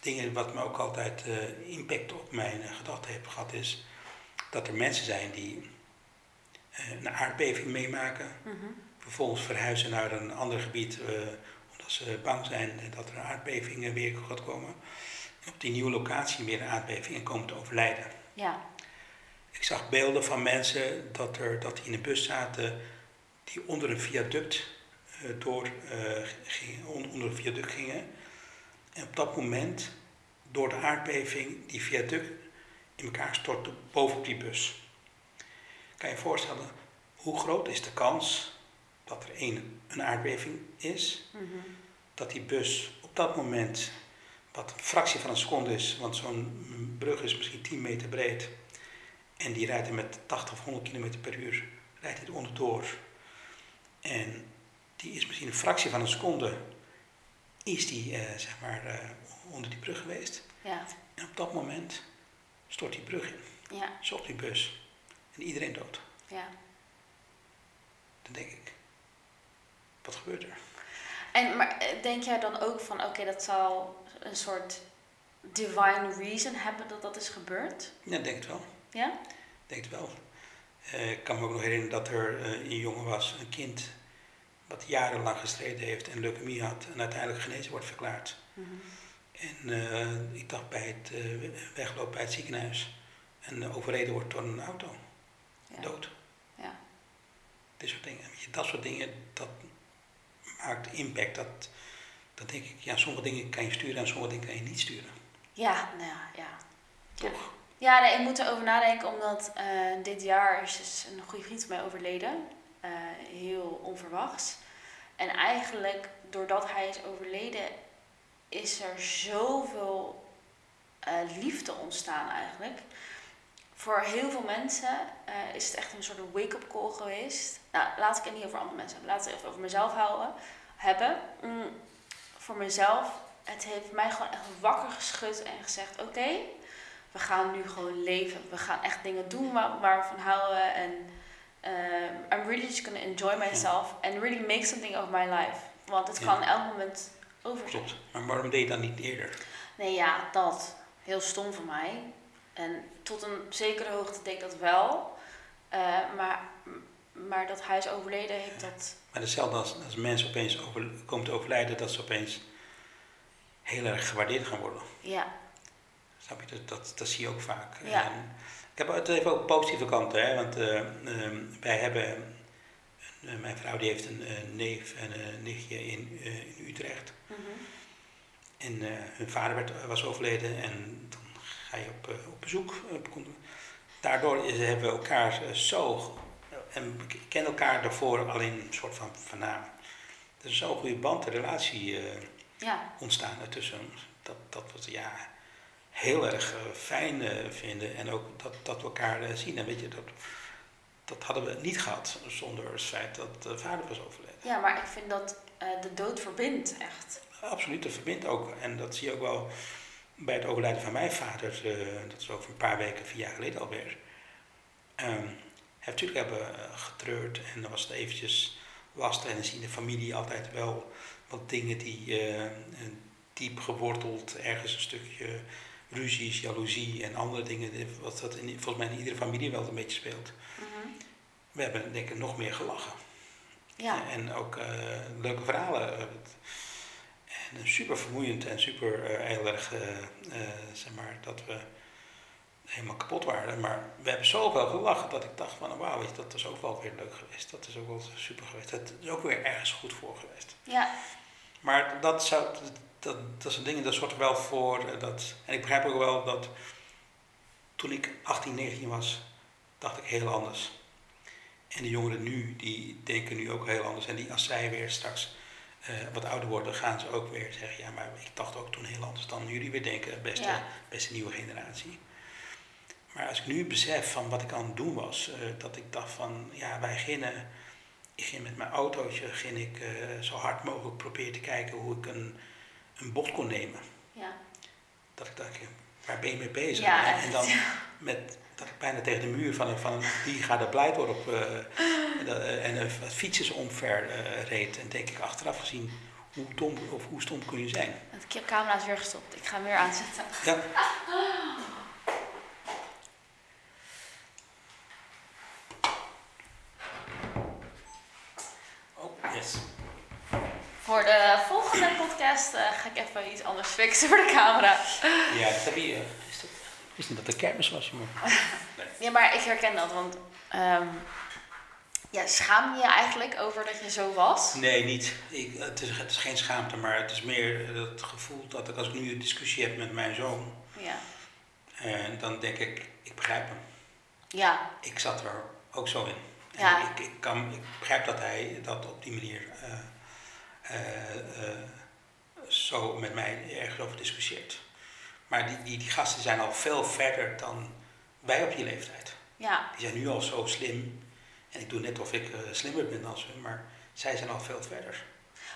[SPEAKER 2] dingen wat me ook altijd eh, impact op mijn gedachten heeft gehad, is dat er mensen zijn die eh, een aardbeving meemaken.
[SPEAKER 1] Mhm.
[SPEAKER 2] vervolgens verhuizen naar een ander gebied omdat ze bang zijn dat er een aardbeving weer gaat komen. En op die nieuwe locatie weer een aardbeving en komen te overlijden.
[SPEAKER 1] Ja,
[SPEAKER 2] Ik zag beelden van mensen dat, er, dat die in een bus zaten die onder een viaduct door, eh, gingen, on- onder een viaduct gingen. En op dat moment, door de aardbeving, die viaduct in elkaar stortte bovenop die bus. Kan je je voorstellen, hoe groot is de kans dat er één, een aardbeving is,
[SPEAKER 1] Mhm.
[SPEAKER 2] dat die bus op dat moment, wat een fractie van een seconde is, want zo'n brug is misschien 10 meter breed, en die rijdt er met 80 of 100 km per uur, rijdt hij er onderdoor. En die is misschien een fractie van een seconde, is die eh, zeg maar eh, onder die brug geweest.
[SPEAKER 1] ja,
[SPEAKER 2] En op dat moment stort die brug in,
[SPEAKER 1] ja,
[SPEAKER 2] zo op die bus. En iedereen dood.
[SPEAKER 1] ja.
[SPEAKER 2] Dan denk ik, wat gebeurt er?
[SPEAKER 1] En maar eh, denk jij dan ook van, oké, dat zal een soort divine reason hebben dat dat is gebeurd?
[SPEAKER 2] Ja, denk het wel.
[SPEAKER 1] Ja?
[SPEAKER 2] Denk het wel. Ik kan me ook nog herinneren dat er een jongen was, een kind, wat jarenlang gestreden heeft en leukemie had en uiteindelijk genezen wordt verklaard.
[SPEAKER 1] Mhm.
[SPEAKER 2] En eh, ik dacht bij het eh, weglopen bij het ziekenhuis en eh, overreden wordt door een auto.
[SPEAKER 1] Ja.
[SPEAKER 2] Dood.
[SPEAKER 1] Ja.
[SPEAKER 2] Dit soort dingen. Dat soort dingen, dat maakt impact. Dat, dat denk ik, ja, sommige dingen kan je sturen en sommige dingen kan je niet sturen.
[SPEAKER 1] Ja, nou ja, ja.
[SPEAKER 2] Toch?
[SPEAKER 1] Ja, nee, ik moet erover nadenken omdat dit jaar is dus een goede vriend van mij overleden. Eh, heel onverwachts. En eigenlijk, doordat hij is overleden, is er zoveel eh, liefde ontstaan eigenlijk. Voor heel veel mensen eh, is het echt een soort wake-up call geweest. Nou, laat ik het niet over andere mensen hebben. Laat het even over mezelf houden, hebben. Mm, voor mezelf, het heeft mij gewoon echt wakker geschud en gezegd... Oké, we gaan nu gewoon leven. We gaan echt dingen doen waar, waar we van houden. En eh, I'm really just gonna enjoy myself. And really make something of my life. Want het
[SPEAKER 2] Ja.
[SPEAKER 1] kan elk moment over.
[SPEAKER 2] Klopt. Maar waarom deed je dat niet eerder?
[SPEAKER 1] Nee, ja, dat. Heel stom van mij. En tot een zekere hoogte deed ik dat wel. Eh, maar, maar dat hij is overleden heeft dat...
[SPEAKER 2] Maar hetzelfde als, als mensen opeens over, komen te overlijden, dat ze opeens heel erg gewaardeerd gaan worden.
[SPEAKER 1] Ja,
[SPEAKER 2] Snap je? Dat, dat, dat zie je ook vaak.
[SPEAKER 1] Ja.
[SPEAKER 2] En ik heb, het heeft ook positieve kanten, hè? want eh, ehm, wij hebben, eh, mijn vrouw die heeft een eh, neef en een nichtje in, in Utrecht.
[SPEAKER 1] mhm.
[SPEAKER 2] En hun vader werd, was overleden en dan ga je op, op bezoek. Daardoor is, hebben we elkaar zo, en we kennen elkaar daarvoor alleen een soort van van naam. Er is zo'n goede band, een relatie
[SPEAKER 1] ja,
[SPEAKER 2] ontstaan ertussen. Dat, dat we ja, heel erg eh, fijn eh, vinden en ook dat, dat we elkaar eh, zien. En weet je, dat, dat hadden we niet gehad zonder het feit dat de vader was overleden.
[SPEAKER 1] ja, maar ik vind dat de dood verbindt echt.
[SPEAKER 2] Absoluut, dat verbindt ook. En dat zie je ook wel bij het overlijden van mijn vader. dat is over een paar weken, vier jaar geleden alweer. Ehm hij natuurlijk hebben we getreurd en dan was het eventjes lastig. En dan zie je in de familie altijd wel wat dingen die diep geworteld, ergens een stukje ruzies, jaloezie en andere dingen. eh, Wat dat in, volgens mij in iedere familie wel een beetje speelt.
[SPEAKER 1] Mhm.
[SPEAKER 2] We hebben denk ik nog meer gelachen.
[SPEAKER 1] Ja,
[SPEAKER 2] En ook eh, leuke verhalen. En eh, super vermoeiend en super eh, heel erg, eh, eh, zeg maar, dat we helemaal kapot waren. Maar we hebben zoveel gelachen dat ik dacht van, wauw, weet je, dat is ook wel weer leuk geweest. Dat is ook wel super geweest. Dat is ook weer ergens goed voor geweest.
[SPEAKER 1] ja,
[SPEAKER 2] Maar dat, zou, dat, dat zijn dingen, dat zorgt er wel voor. eh, Dat, en ik begrijp ook wel dat toen ik 18, 19 was, dacht ik heel anders. En de jongeren nu, die denken nu ook heel anders. En die, als zij weer straks eh, wat ouder worden, gaan ze ook weer zeggen: Ja, maar ik dacht ook toen heel anders dan jullie weer denken, beste,
[SPEAKER 1] Ja.
[SPEAKER 2] beste nieuwe generatie. Maar als ik nu besef van wat ik aan het doen was, eh, dat ik dacht van, ja, wij gingen, ik ging met mijn autootje, ging ik zo hard mogelijk proberen te kijken hoe ik een, een bocht kon nemen.
[SPEAKER 1] ja.
[SPEAKER 2] Dat ik dacht, waar ben je mee bezig?
[SPEAKER 1] Ja,
[SPEAKER 2] en, dan met, dat ik bijna tegen de muur van, van die gaat er blij door op, eh, en dat- eh, en een fietsers omver eh, reed. En denk ik achteraf gezien, hoe dom of hoe stom kun je zijn?
[SPEAKER 1] De camera is weer gestopt. Ik ga hem weer aanzetten.
[SPEAKER 2] Ja. Oh, yes.
[SPEAKER 1] Voor de volgende podcast eh, ga ik even iets anders fixen voor de camera.
[SPEAKER 2] Ja, dat heb je. eh, Is dat, is niet dat de kermis was, jongen?
[SPEAKER 1] Ja, maar ik herken dat, want ehm, ja, schaam je je eigenlijk over dat je zo was?
[SPEAKER 2] Nee, niet. Ik, het, is, het is geen schaamte, maar het is meer het gevoel dat ik als ik nu een discussie heb met mijn zoon,
[SPEAKER 1] Ja.
[SPEAKER 2] en dan denk ik, ik begrijp hem.
[SPEAKER 1] Ja,
[SPEAKER 2] Ik zat er ook zo in. En
[SPEAKER 1] Ja.
[SPEAKER 2] Ik, ik, kan, ik begrijp dat hij dat op die manier eh, eh, eh, zo met mij ergens over discussieert. Maar die, die, die gasten zijn al veel verder dan wij op die leeftijd.
[SPEAKER 1] ja,
[SPEAKER 2] Die zijn nu al zo slim. En ik doe net of ik eh, slimmer ben dan ze, maar zij zijn al veel verder.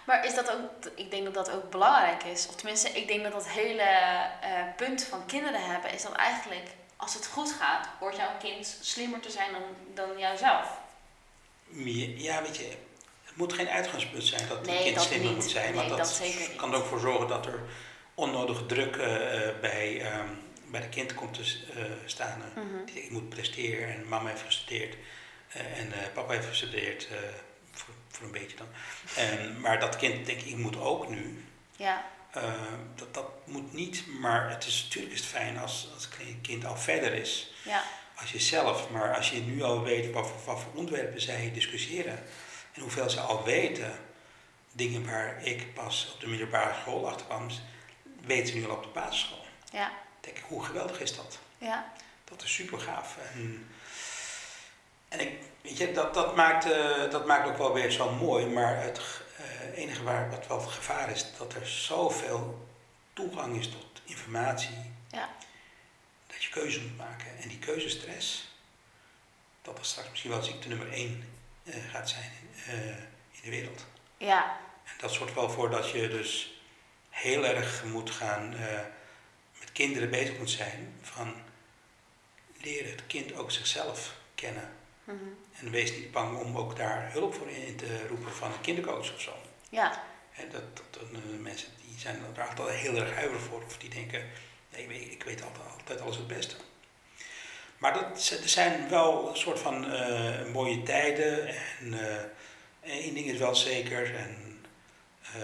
[SPEAKER 1] maar is dat ook, ik denk dat dat ook belangrijk is. Of tenminste, ik denk dat dat hele eh, punt van kinderen hebben, is dat eigenlijk, als het goed gaat, hoort jouw kind slimmer te zijn dan, dan jouzelf.
[SPEAKER 2] Ja, weet je, moet geen uitgangspunt zijn dat
[SPEAKER 1] Nee,
[SPEAKER 2] een kind
[SPEAKER 1] dat
[SPEAKER 2] slimmer
[SPEAKER 1] niet.
[SPEAKER 2] moet zijn.
[SPEAKER 1] Nee,
[SPEAKER 2] want dat, kan er ook voor zorgen dat er onnodige druk eh, eh, bij, ehm, bij de kind komt te eh, staan.
[SPEAKER 1] Mhm.
[SPEAKER 2] ik moet presteren en mama heeft gestudeerd en papa heeft gestudeerd, voor, voor een beetje dan. En, maar dat kind denkt, ik moet ook nu.
[SPEAKER 1] Ja,
[SPEAKER 2] dat, dat moet niet, maar het is natuurlijk is het fijn als, als een kind al verder is.
[SPEAKER 1] ja,
[SPEAKER 2] Als jezelf, maar als je nu al weet wat voor, wat voor onderwerpen zij discussiëren en hoeveel ze al weten, dingen waar ik pas op de middelbare school achter kwam, weten ze nu al op de basisschool.
[SPEAKER 1] ja,
[SPEAKER 2] denk ik, hoe geweldig is dat?
[SPEAKER 1] ja,
[SPEAKER 2] Dat is super gaaf. En, en ik, weet je, dat, dat, maakt, eh, dat maakt ook wel weer zo mooi, maar het eh, enige waar wat wel het gevaar is, dat er zoveel toegang is tot informatie,
[SPEAKER 1] ja,
[SPEAKER 2] dat je keuze moet maken. En die keuzestress, dat dat straks misschien wel ziekte nummer één eh, gaat zijn eh, in de wereld.
[SPEAKER 1] ja,
[SPEAKER 2] En dat zorgt wel voor dat je dus heel erg moet gaan eh, met kinderen bezig moet zijn van leren het kind ook zichzelf kennen.
[SPEAKER 1] mhm.
[SPEAKER 2] En wees niet bang om ook daar hulp voor in te roepen van een kindercoach of zo.
[SPEAKER 1] ja,
[SPEAKER 2] Hè, dat, dat, eh, mensen die zijn er altijd heel erg huiverig voor of die denken, nee, ik weet, ik weet altijd, altijd alles het beste. Maar dat, er zijn wel een soort van mooie tijden en één ding is wel zeker en eh,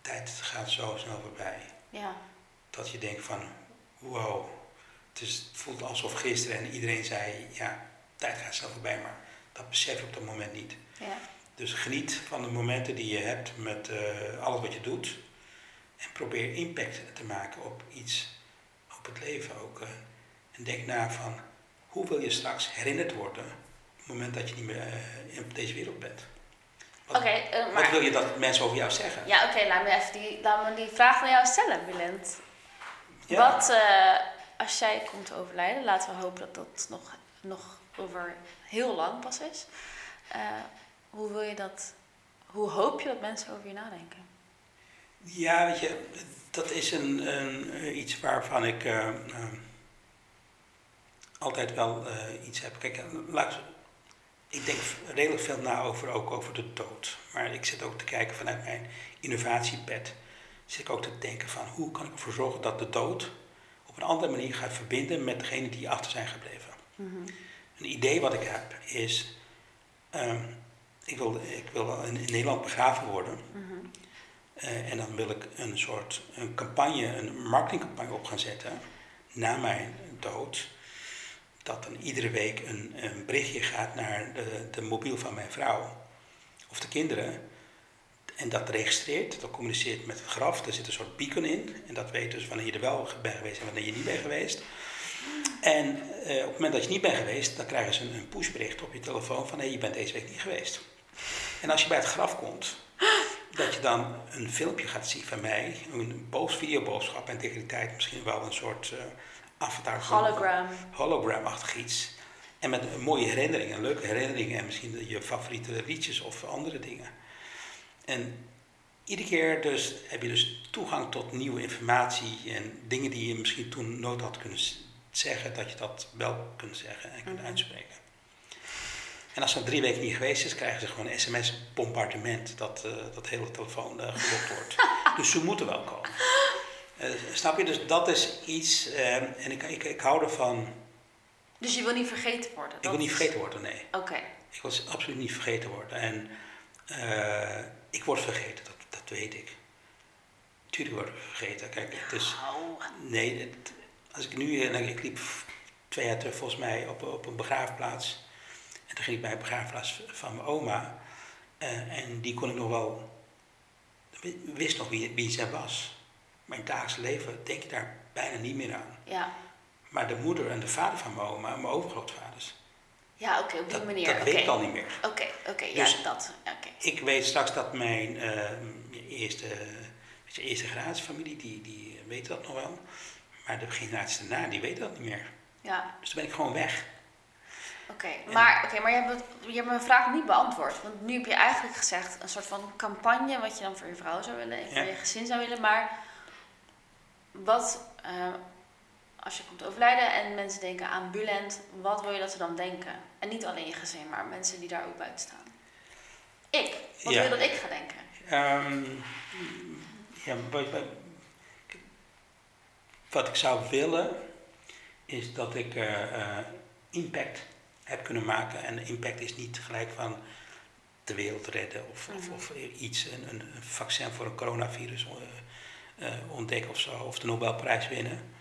[SPEAKER 2] tijd gaat zo snel voorbij
[SPEAKER 1] ja,
[SPEAKER 2] dat je denkt van wow, het, is, het voelt alsof gisteren en iedereen zei ja, tijd gaat snel voorbij, maar dat besef je op dat moment niet.
[SPEAKER 1] ja,
[SPEAKER 2] Dus geniet van de momenten die je hebt met eh, alles wat je doet. En probeer impact te maken op iets, op het leven ook. en denk na van, hoe wil je straks herinnerd worden het moment dat je niet meer eh, in deze wereld bent? Wat,
[SPEAKER 1] Oké, eh,
[SPEAKER 2] wat
[SPEAKER 1] maar...
[SPEAKER 2] wil je dat mensen over jou zeggen?
[SPEAKER 1] Ja, oké, laat, me even die, laat me die vraag aan jou stellen, Willent.
[SPEAKER 2] Ja.
[SPEAKER 1] Wat, eh, als jij komt te overlijden, laten we hopen dat dat nog, nog over heel lang pas is. Hoe wil je dat, hoe hoop je dat mensen over je nadenken?
[SPEAKER 2] Ja, weet je, dat is een, een, iets waarvan ik altijd wel iets heb. Kijk, laat, ik denk redelijk veel na over, ook over de dood. Maar ik zit ook te kijken vanuit mijn innovatiepad. Zit ik ook te denken van hoe kan ik ervoor zorgen dat de dood op een andere manier gaat verbinden met degene die achter zijn gebleven. Een idee wat ik heb is, ehm, ik, wil, ik wil in, in Nederland begraven worden. Eh, en dan wil ik een soort een campagne, een marketingcampagne op gaan zetten na mijn dood. Dat dan iedere week een, een berichtje gaat naar de, de mobiel van mijn vrouw of de kinderen. En dat registreert, dat communiceert met het graf. Er zit een soort beacon in. En dat weet dus wanneer je er wel bent geweest en wanneer je niet bent geweest. En eh, op het moment dat je niet bent geweest, dan krijgen ze een, een pushbericht op je telefoon van hé, je bent deze week niet geweest. En als je bij het graf komt, dat je dan een filmpje gaat zien van mij, een boos videoboodschap en tegelijkertijd misschien wel een soort avatar van-
[SPEAKER 1] Hologram.
[SPEAKER 2] hologram-achtig iets. En met een mooie herinneringen, leuke herinneringen en misschien je favoriete liedjes of andere dingen. En iedere keer dus heb je dus toegang tot nieuwe informatie en dingen die je misschien toen nooit had kunnen zeggen, dat je dat wel kunt zeggen en kunt
[SPEAKER 1] Mhm.
[SPEAKER 2] uitspreken. En als dat drie weken niet geweest is, krijgen ze gewoon een sms-bombardement dat eh, dat hele telefoon geblokt wordt. dus ze moeten wel komen. Eh, snap je? Dus dat is iets, eh, en ik, ik, ik hou ervan.
[SPEAKER 1] Dus je wil niet vergeten worden?
[SPEAKER 2] Ik wil niet vergeten worden, nee.
[SPEAKER 1] Oké,
[SPEAKER 2] Ik wil absoluut niet vergeten worden. En eh, ik word vergeten, dat, dat weet ik. Tuurlijk word ik vergeten. Kijk, het is.
[SPEAKER 1] Nou,
[SPEAKER 2] Nee, het- als ik nu. Ik liep twee jaar terug volgens mij op, op een begraafplaats. En toen ging ik bij een begraafplaats van mijn oma. En die kon ik nog wel. wist nog wie, wie zij was. Het dagelijks leven denk ik daar bijna niet meer aan.
[SPEAKER 1] ja.
[SPEAKER 2] Maar de moeder en de vader van mijn oma, mijn overgrootvaders.
[SPEAKER 1] Ja, oké, op die
[SPEAKER 2] Dat,
[SPEAKER 1] manier.
[SPEAKER 2] dat weet ik al niet meer.
[SPEAKER 1] Oké, oké, ja,
[SPEAKER 2] Dus-
[SPEAKER 1] dat.
[SPEAKER 2] Ik weet straks dat mijn eh, eerste, je, eerste generatiefamilie, die, die weet dat nog wel. Maar de generaties daarna, die weten dat niet meer.
[SPEAKER 1] Ja,
[SPEAKER 2] Dus dan ben ik gewoon weg.
[SPEAKER 1] oké. Maar, oké, maar je, hebt je hebt mijn vraag niet beantwoord. Want nu heb je eigenlijk gezegd een soort van campagne wat je dan voor je vrouw zou willen en voor je gezin zou willen. Maar wat, eh, als je komt overlijden en mensen denken aan Bulent, wat wil je dat ze dan denken? En niet alleen je gezin, maar mensen die daar ook buiten staan. Ik. Wat
[SPEAKER 2] Ja.
[SPEAKER 1] wil je dat ik ga denken?
[SPEAKER 2] Ehm, ja, wat- ik zou willen, is dat ik eh, eh, impact heb kunnen maken. En impact is niet gelijk van de wereld redden of, of,
[SPEAKER 1] Mhm.
[SPEAKER 2] of iets, een, een een vaccin voor een coronavirus eh, ontdekken of zo, of de Nobelprijs winnen.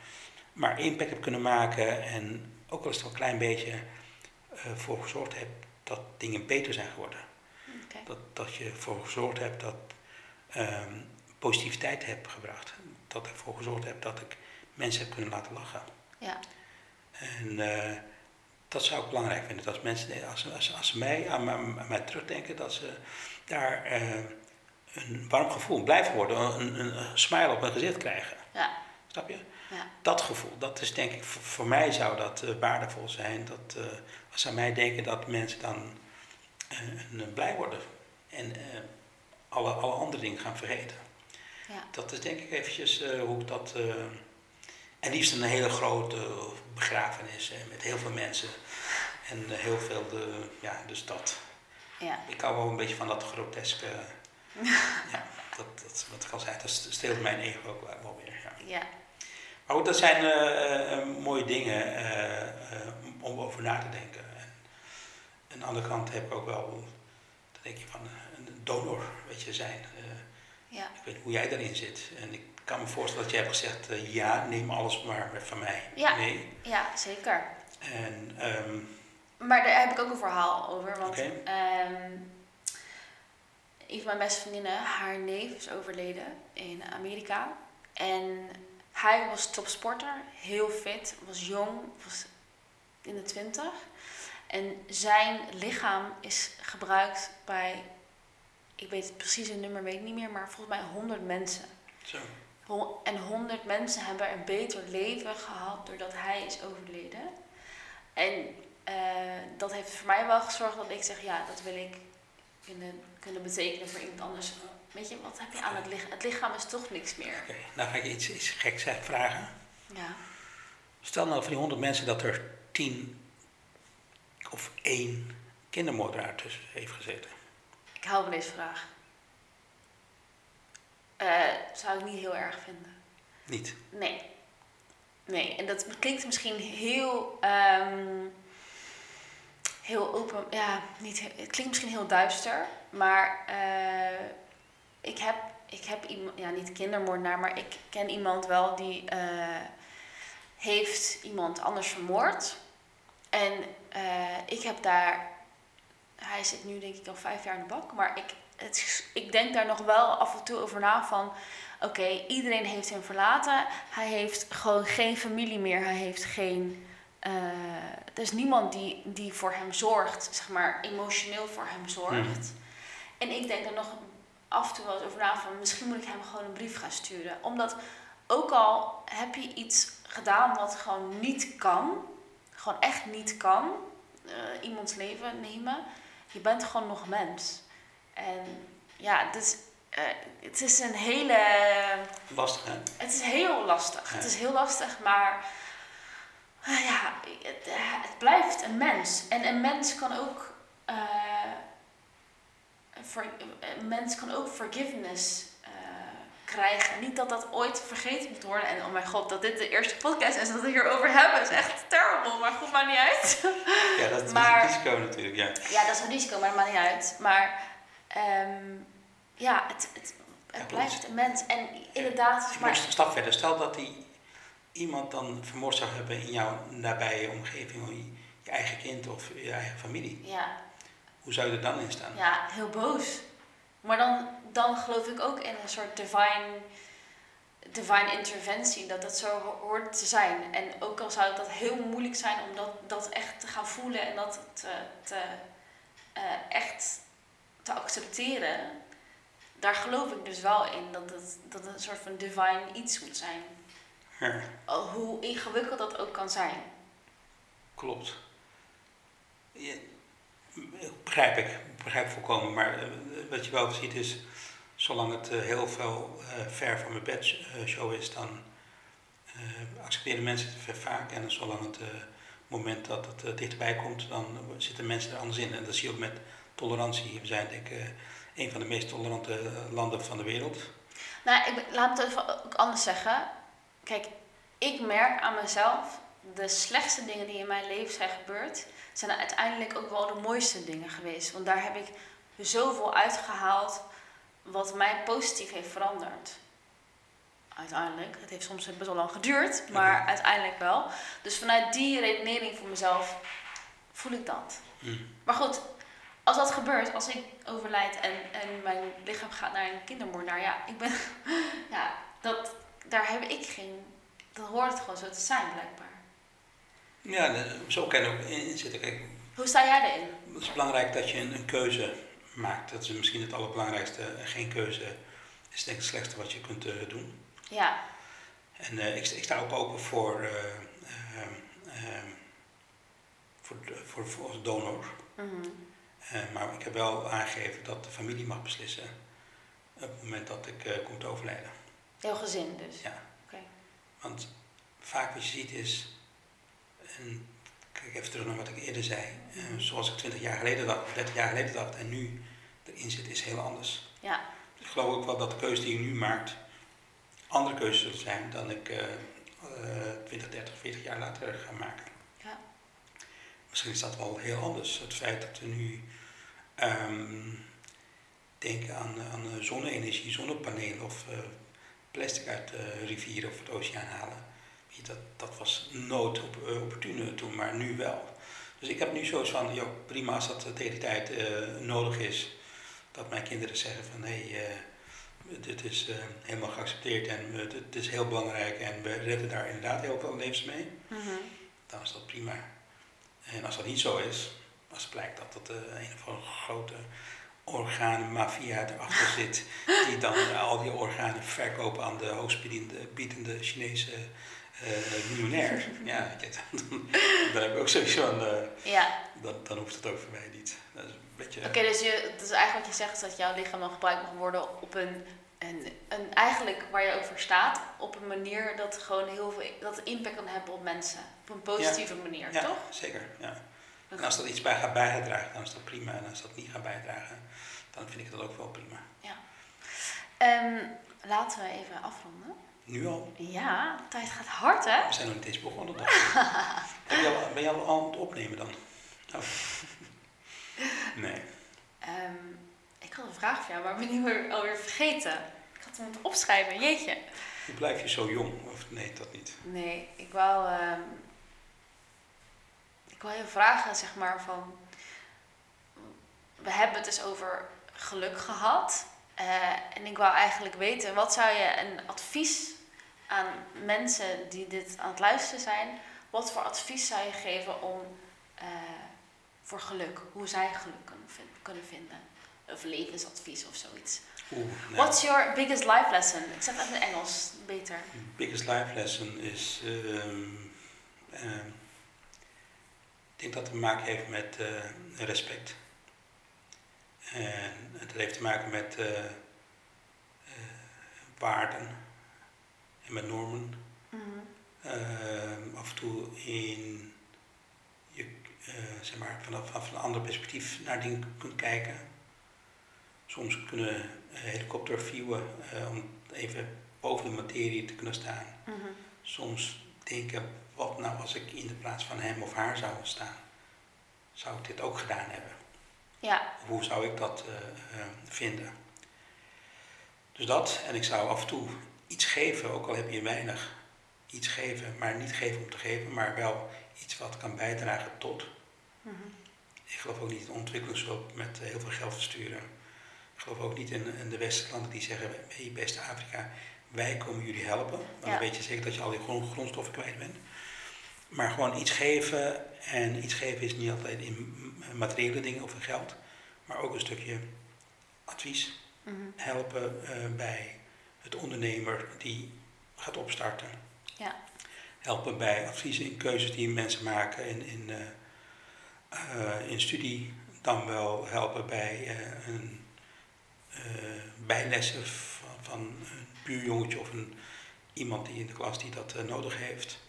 [SPEAKER 2] Maar impact heb kunnen maken en ook al is het wel een klein beetje eh voor gezorgd heb dat dingen beter zijn geworden. Dat, dat je ervoor gezorgd hebt dat ehm, positiviteit heb gebracht. Dat ik ervoor gezorgd heb dat ik mensen heb kunnen laten lachen.
[SPEAKER 1] Ja.
[SPEAKER 2] En eh, dat zou ik belangrijk vinden. Dat als mensen, als, als, als ze mij, aan, mij- aan mij terugdenken, dat ze daar een warm gevoel blijven worden. Een, een, een smile op hun gezicht krijgen.
[SPEAKER 1] Ja.
[SPEAKER 2] Snap je?
[SPEAKER 1] Ja.
[SPEAKER 2] Dat gevoel, dat is denk ik, voor, voor mij zou dat eh, waardevol zijn. Dat eh, als ze aan mij denken, dat mensen dan een- blij worden. En alle, alle andere dingen gaan vergeten.
[SPEAKER 1] Ja.
[SPEAKER 2] Dat is denk ik eventjes hoe ik dat... en liefst een hele grote begrafenis met heel veel mensen. En heel veel de, ja, dus dat.
[SPEAKER 1] Ja.
[SPEAKER 2] Ik hou wel een beetje van dat groteske. Ja, dat, dat, wat ik al zei, dat steelt mijn ego ook wel weer. Ja.
[SPEAKER 1] Ja.
[SPEAKER 2] Maar goed, dat zijn eh, eh, mooie dingen eh, eh, om over na te denken. En aan de andere kant heb ik ook wel, dan denk je van eh, een donor, weet je, zijn. Eh,
[SPEAKER 1] Ja.
[SPEAKER 2] ik weet hoe jij daarin zit. En ik kan me voorstellen dat jij hebt gezegd, eh, ja, neem alles maar van mij.
[SPEAKER 1] Ja.
[SPEAKER 2] Nee.
[SPEAKER 1] Ja, zeker.
[SPEAKER 2] En ehm,
[SPEAKER 1] Maar daar heb ik ook een verhaal over. Want een van mijn beste vriendinnen, haar neef is overleden in Amerika. En hij was topsporter, heel fit, was jong, was in de twintig. En zijn lichaam is gebruikt bij, ik weet het precieze nummer, weet ik niet meer, maar volgens mij 100 mensen.
[SPEAKER 2] zo.
[SPEAKER 1] En honderd mensen hebben een beter leven gehad doordat hij is overleden. En eh, dat heeft voor mij wel gezorgd dat ik zeg, ja, dat wil ik kunnen, kunnen betekenen voor iemand anders. Weet je, wat heb je aan het lichaam? Het lichaam is toch niks meer.
[SPEAKER 2] Oké, nou ga ik iets, iets geks vragen.
[SPEAKER 1] Ja.
[SPEAKER 2] Stel nou van die 100 mensen dat er 10 of één kindermoordenaar tussen heeft gezeten.
[SPEAKER 1] Ik hou van deze vraag. Eh, zou ik niet heel erg vinden.
[SPEAKER 2] Niet.
[SPEAKER 1] Nee. Nee, en dat klinkt misschien heel, ehm, heel open, ja, niet, he- het klinkt misschien heel duister, maar eh, ik heb, ik heb iemand, ja, niet kindermoordenaar, maar ik ken iemand wel die eh, heeft iemand anders vermoord. En eh, ik heb daar, hij zit nu denk ik al vijf jaar in de bak, maar ik, het, ik denk daar nog wel af en toe over na van, oké, iedereen heeft hem verlaten. Hij heeft gewoon geen familie meer. Hij heeft geen. Eh, er is niemand die, die voor hem zorgt, zeg maar, emotioneel voor hem zorgt.
[SPEAKER 2] Mhm.
[SPEAKER 1] En ik denk er nog af en toe wel eens over na van misschien moet ik hem gewoon een brief gaan sturen. Omdat ook al heb je iets gedaan wat gewoon niet kan, gewoon echt niet kan, eh, iemands leven nemen, je bent gewoon nog mens. En ja, dus, het is een hele.
[SPEAKER 2] Lastig hè?
[SPEAKER 1] Het is heel lastig.
[SPEAKER 2] Ja.
[SPEAKER 1] Het is heel lastig, maar. Eh, ja, het, eh, het blijft een mens. En een mens kan ook. eh, een mens kan ook forgiveness eh, krijgen. Niet dat dat ooit vergeten moet worden. En oh mijn god, dat dit de eerste podcast is dat we hierover hebben, is echt terrible. Maar goed, maakt niet uit.
[SPEAKER 2] Ja, dat is
[SPEAKER 1] Maar-
[SPEAKER 2] een risico natuurlijk. Ja.
[SPEAKER 1] Ja, dat is een risico, maar dat maakt niet uit. Maar ehm, ja, het, het, het
[SPEAKER 2] Ja,
[SPEAKER 1] blijft een mens. En inderdaad,
[SPEAKER 2] Ik
[SPEAKER 1] maar,
[SPEAKER 2] een stap verder. Stel dat die iemand dan vermoord zou hebben in jouw nabije omgeving, je, je eigen kind of je eigen familie.
[SPEAKER 1] ja,
[SPEAKER 2] Hoe zou je er dan in staan?
[SPEAKER 1] ja, heel boos. Maar dan, dan geloof ik ook in een soort divine, divine interventie, dat dat zo ho- hoort te zijn. En ook al zou dat heel moeilijk zijn om dat, dat echt te gaan voelen en dat te, te, eh, echt te accepteren, daar geloof ik dus wel in dat het, dat het een soort van divine iets moet zijn.
[SPEAKER 2] Ja,
[SPEAKER 1] Oh, hoe ingewikkeld dat ook kan zijn.
[SPEAKER 2] klopt. Je- begrijp ik, begrijp volkomen. Maar eh, wat je wel ziet is, zolang het eh, heel veel eh, ver van mijn bed show is, dan eh, accepteren mensen het ver vaak. En zolang het moment dat het dichterbij komt, dan zitten mensen er anders in. En dat zie je ook met tolerantie. We zijn denk ik een van de meest tolerante landen van de wereld.
[SPEAKER 1] Nou, ik, laat het even ook anders zeggen. Kijk, ik merk aan mezelf, de slechtste dingen die in mijn leven zijn gebeurd, zijn uiteindelijk ook wel de mooiste dingen geweest. Want daar heb ik zoveel uitgehaald wat mij positief heeft veranderd. Uiteindelijk. Het heeft soms best wel lang geduurd, maar uiteindelijk wel. Dus vanuit die redenering voor mezelf voel ik dat.
[SPEAKER 2] Mm.
[SPEAKER 1] Maar goed, als dat gebeurt, als ik overlijd en, en mijn lichaam gaat naar een kindermoordenaar, ja, ik ben. Ja, dat, daar heb ik geen. Dat hoort het gewoon zo te zijn, blijkbaar.
[SPEAKER 2] Ja, zo kan ook in zitten. Kijk,
[SPEAKER 1] Hoe sta jij erin?
[SPEAKER 2] het is belangrijk dat je een, een keuze maakt. Dat is misschien het allerbelangrijkste. Geen keuze is denk ik het slechtste wat je kunt eh, doen.
[SPEAKER 1] Ja,
[SPEAKER 2] En eh, ik, sta- ik sta ook open voor, ehm, voor, voor, voor als donor.
[SPEAKER 1] mhm.
[SPEAKER 2] Maar ik heb wel aangegeven dat de familie mag beslissen op het moment dat ik kom te overlijden.
[SPEAKER 1] Heel gezin dus.
[SPEAKER 2] Ja.
[SPEAKER 1] Oké.
[SPEAKER 2] Want vaak wat je ziet is, en kijk even terug naar wat ik eerder zei, eh, zoals ik 20 jaar geleden dacht, 30 jaar geleden dacht en nu erin zit, is heel anders.
[SPEAKER 1] Ja,
[SPEAKER 2] Ik geloof ook wel dat de keuze die je nu maakt, andere keuzes zullen zijn dan ik eh, eh, 20, 30, 40 jaar later ga maken.
[SPEAKER 1] Ja.
[SPEAKER 2] Misschien is dat wel heel anders. Het feit dat we nu ehm, denken aan, aan eh, zonne-energie, zonnepanelen of eh, plastic uit de rivier of het oceaan halen. Dat, dat was nooit op, eh, opportune toen, maar nu wel. Dus ik heb nu zoiets van, joh, prima als dat tegen die tijd eh, nodig is, dat mijn kinderen zeggen van hé, hey, eh, dit is helemaal geaccepteerd en eh, dit is heel belangrijk en we redden daar inderdaad heel veel levens mee,
[SPEAKER 1] Mhm.
[SPEAKER 2] dan is dat prima. En als dat niet zo is, als het blijkt dat er een of andere grote orgaanmafia erachter zit, die dan al die organen verkopen aan de hoogstbiedende biedende Chinese eh miljonair, ja, dan, dan heb ik ook zoiets van, eh,
[SPEAKER 1] ja.
[SPEAKER 2] dan, dan hoeft het ook voor mij niet. Dat is een beetje,
[SPEAKER 1] Oké, dus, je, dus eigenlijk wat je zegt is dat jouw lichaam dan gebruikt mag worden op een, een, een eigenlijk waar je over staat, op een manier dat gewoon heel veel dat impact kan hebben op mensen. Op een positieve manier,
[SPEAKER 2] ja,
[SPEAKER 1] toch?
[SPEAKER 2] zeker, ja. En als dat iets bij gaat bijdragen, dan is dat prima. En als dat niet gaat bijdragen, dan vind ik dat ook wel prima.
[SPEAKER 1] Ehm, laten we even afronden.
[SPEAKER 2] Nu al.
[SPEAKER 1] Ja, de tijd gaat hard, hè?
[SPEAKER 2] We zijn nog niet eens begonnen. Dan. Heb je al, ben je al aan het opnemen dan? Oh. Nee.
[SPEAKER 1] Ehm, ik had een vraag voor jou, maar ik ben nu weer, alweer vergeten. Ik had hem moeten opschrijven, jeetje.
[SPEAKER 2] Hoe blijf je zo jong? Of nee, dat niet.
[SPEAKER 1] Nee, ik wou, ehm, ik wou je vragen, zeg maar, van... We hebben het dus over geluk gehad. Eh, en ik wou eigenlijk weten, wat zou je een advies aan mensen die dit aan het luisteren zijn... Wat voor advies zou je geven om eh, voor geluk, hoe zij geluk kunnen, vin- kunnen vinden? Of levensadvies of zoiets.
[SPEAKER 2] Oeh, nee.
[SPEAKER 1] What's your biggest life lesson? Ik zeg het in het Engels, beter.
[SPEAKER 2] biggest life lesson is. ehm, ehm, ik denk dat het te maken heeft met eh, respect. En het heeft te maken met eh, eh, waarden en met normen.
[SPEAKER 1] Mhm.
[SPEAKER 2] Ehm, af en toe in je, eh, zeg maar, vanaf, vanaf een ander perspectief naar dingen kunt kijken. Soms kunnen uh, helikopterviewen om even boven de materie te kunnen staan.
[SPEAKER 1] Mhm.
[SPEAKER 2] Soms denken, wat nou als ik in de plaats van hem of haar zou staan? Zou ik dit ook gedaan hebben?
[SPEAKER 1] Ja,
[SPEAKER 2] hoe zou ik dat eh, eh, vinden? Dus dat, en ik zou af en toe iets geven, ook al heb je weinig, iets geven, maar niet geven om te geven, maar wel iets wat kan bijdragen tot.
[SPEAKER 1] Mhm.
[SPEAKER 2] Ik geloof ook niet in ontwikkelingshulp met eh, heel veel geld versturen. Ik geloof ook niet in, in de westerse landen die zeggen, hey beste Afrika, wij komen jullie helpen. Want
[SPEAKER 1] Ja.
[SPEAKER 2] dan weet je zeker dat je al die grond, grondstoffen kwijt bent. Maar gewoon iets geven, en iets geven is niet altijd in materiële dingen of in geld, maar ook een stukje advies
[SPEAKER 1] Mhm.
[SPEAKER 2] helpen eh, bij het ondernemer die gaat opstarten.
[SPEAKER 1] Ja.
[SPEAKER 2] Helpen bij adviezen in keuzes die mensen maken in, in, eh, eh, in studie. Dan wel helpen bij een bijlessen van, van een buurjongetje of een, iemand die in de klas die dat nodig heeft.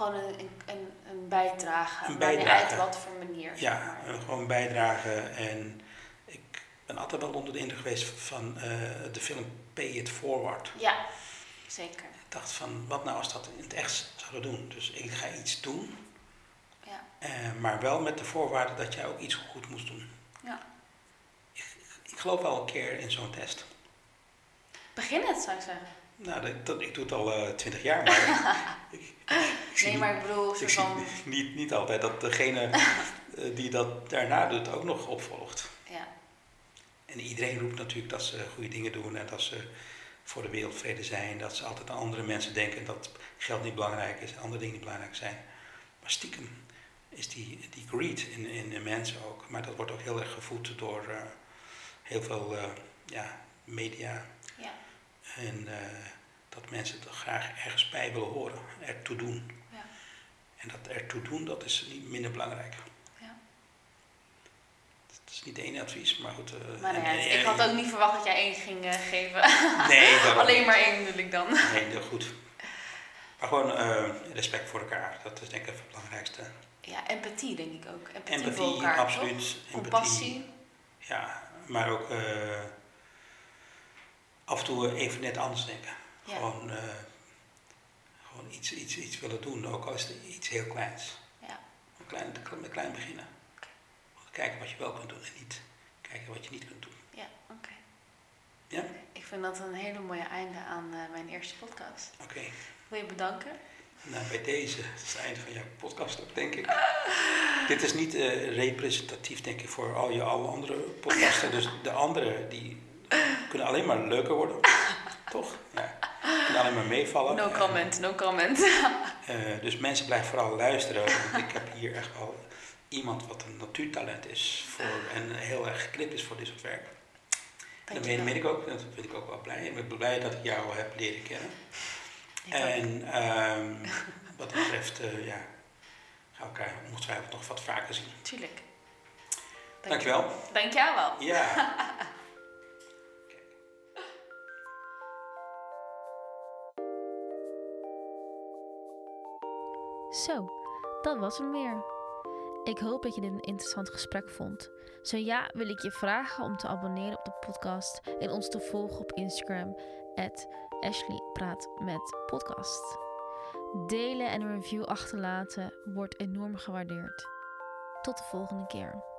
[SPEAKER 1] Gewoon een, een, een, bijdrage.
[SPEAKER 2] Een bijdrage.
[SPEAKER 1] uit wat voor manier.
[SPEAKER 2] Ja, eh, gewoon bijdragen. En ik ben altijd wel onder de indruk geweest van eh, de film Pay It Forward.
[SPEAKER 1] ja. Zeker.
[SPEAKER 2] Ik dacht van, wat nou als dat in het echt zouden doen? Dus ik ga iets doen,
[SPEAKER 1] Ja.
[SPEAKER 2] eh, maar wel met de voorwaarde dat jij ook iets goed moest doen.
[SPEAKER 1] ja.
[SPEAKER 2] Ik geloof wel een keer in zo'n test.
[SPEAKER 1] Begin het, zou ik zeggen.
[SPEAKER 2] Nou, dat, dat- ik doe het al twintig jaar, maar ik, ik
[SPEAKER 1] Nee, maar ik bedoel,
[SPEAKER 2] Ik
[SPEAKER 1] van...
[SPEAKER 2] niet, niet altijd dat degene eh, die dat daarna doet ook nog opvolgt.
[SPEAKER 1] Ja,
[SPEAKER 2] En iedereen roept natuurlijk dat ze goede dingen doen en dat ze voor de wereldvrede zijn. Dat ze altijd aan andere mensen denken dat geld niet belangrijk is en andere dingen niet belangrijk zijn. Maar stiekem is die, die greed in, in de mensen ook. Maar dat wordt ook heel erg gevoed door eh, heel veel eh, ja, media.
[SPEAKER 1] ja,
[SPEAKER 2] En dat mensen het graag ergens bij willen horen, ertoe doen.
[SPEAKER 1] ja.
[SPEAKER 2] En dat ertoe doen, dat is niet minder belangrijk.
[SPEAKER 1] Ja.
[SPEAKER 2] Het is niet één advies, maar goed. eh,
[SPEAKER 1] Maar
[SPEAKER 2] en- en-
[SPEAKER 1] ik had ook niet verwacht dat jij één ging eh, geven.
[SPEAKER 2] Nee,
[SPEAKER 1] Alleen maar één bedoel ik dan.
[SPEAKER 2] Nee, heel goed. Maar gewoon eh, respect voor elkaar, dat is denk ik het belangrijkste.
[SPEAKER 1] Ja, empathie denk ik ook. Empathie, voor
[SPEAKER 2] Empathie,
[SPEAKER 1] elkaar,
[SPEAKER 2] absoluut.
[SPEAKER 1] toch?
[SPEAKER 2] Empathie,
[SPEAKER 1] Compassie.
[SPEAKER 2] Ja, maar ook af en toe even net anders denken.
[SPEAKER 1] Ja.
[SPEAKER 2] Gewoon, eh, gewoon iets, iets, iets willen doen, ook al is het iets heel kleins.
[SPEAKER 1] Ja.
[SPEAKER 2] Een klein, met klein beginnen. Kijken wat je wel kunt doen en niet kijken wat je niet kunt doen.
[SPEAKER 1] Ja, oké.
[SPEAKER 2] Ja?
[SPEAKER 1] Ik vind dat een hele mooie einde aan eh, mijn eerste podcast.
[SPEAKER 2] Oké.
[SPEAKER 1] Wil je bedanken?
[SPEAKER 2] Nou, bij deze het is het einde van jouw podcast ook, denk ik. Dit is niet eh, representatief, denk ik, voor al je alle andere podcasten. Dus de andere, die kunnen alleen maar leuker worden. Toch? Ja. Kunnen alleen maar meevallen.
[SPEAKER 1] No
[SPEAKER 2] En,
[SPEAKER 1] comment, no comment.
[SPEAKER 2] eh, dus mensen blijven vooral luisteren. Want ik heb hier echt wel iemand wat een natuurtalent is. Voor, en heel erg geknipt is voor dit soort werk. En dat
[SPEAKER 1] Dankjewel.
[SPEAKER 2] ben ik ook, dat vind ik ook wel blij. Ik ben blij dat ik jou heb leren kennen.
[SPEAKER 1] Ik.
[SPEAKER 2] En ehm, wat dat betreft, eh, ja, gaan we elkaar ongetwijfeld nog wat vaker zien.
[SPEAKER 1] Tuurlijk.
[SPEAKER 2] Dankjewel.
[SPEAKER 1] Dank jou wel.
[SPEAKER 2] Ja.
[SPEAKER 3] Zo, dat was hem weer. Ik hoop dat je dit een interessant gesprek vond. Zo ja, wil ik je vragen om te abonneren op de podcast en ons te volgen op Instagram, Ashley Praat met Podcast. Delen en een review achterlaten wordt enorm gewaardeerd. Tot de volgende keer.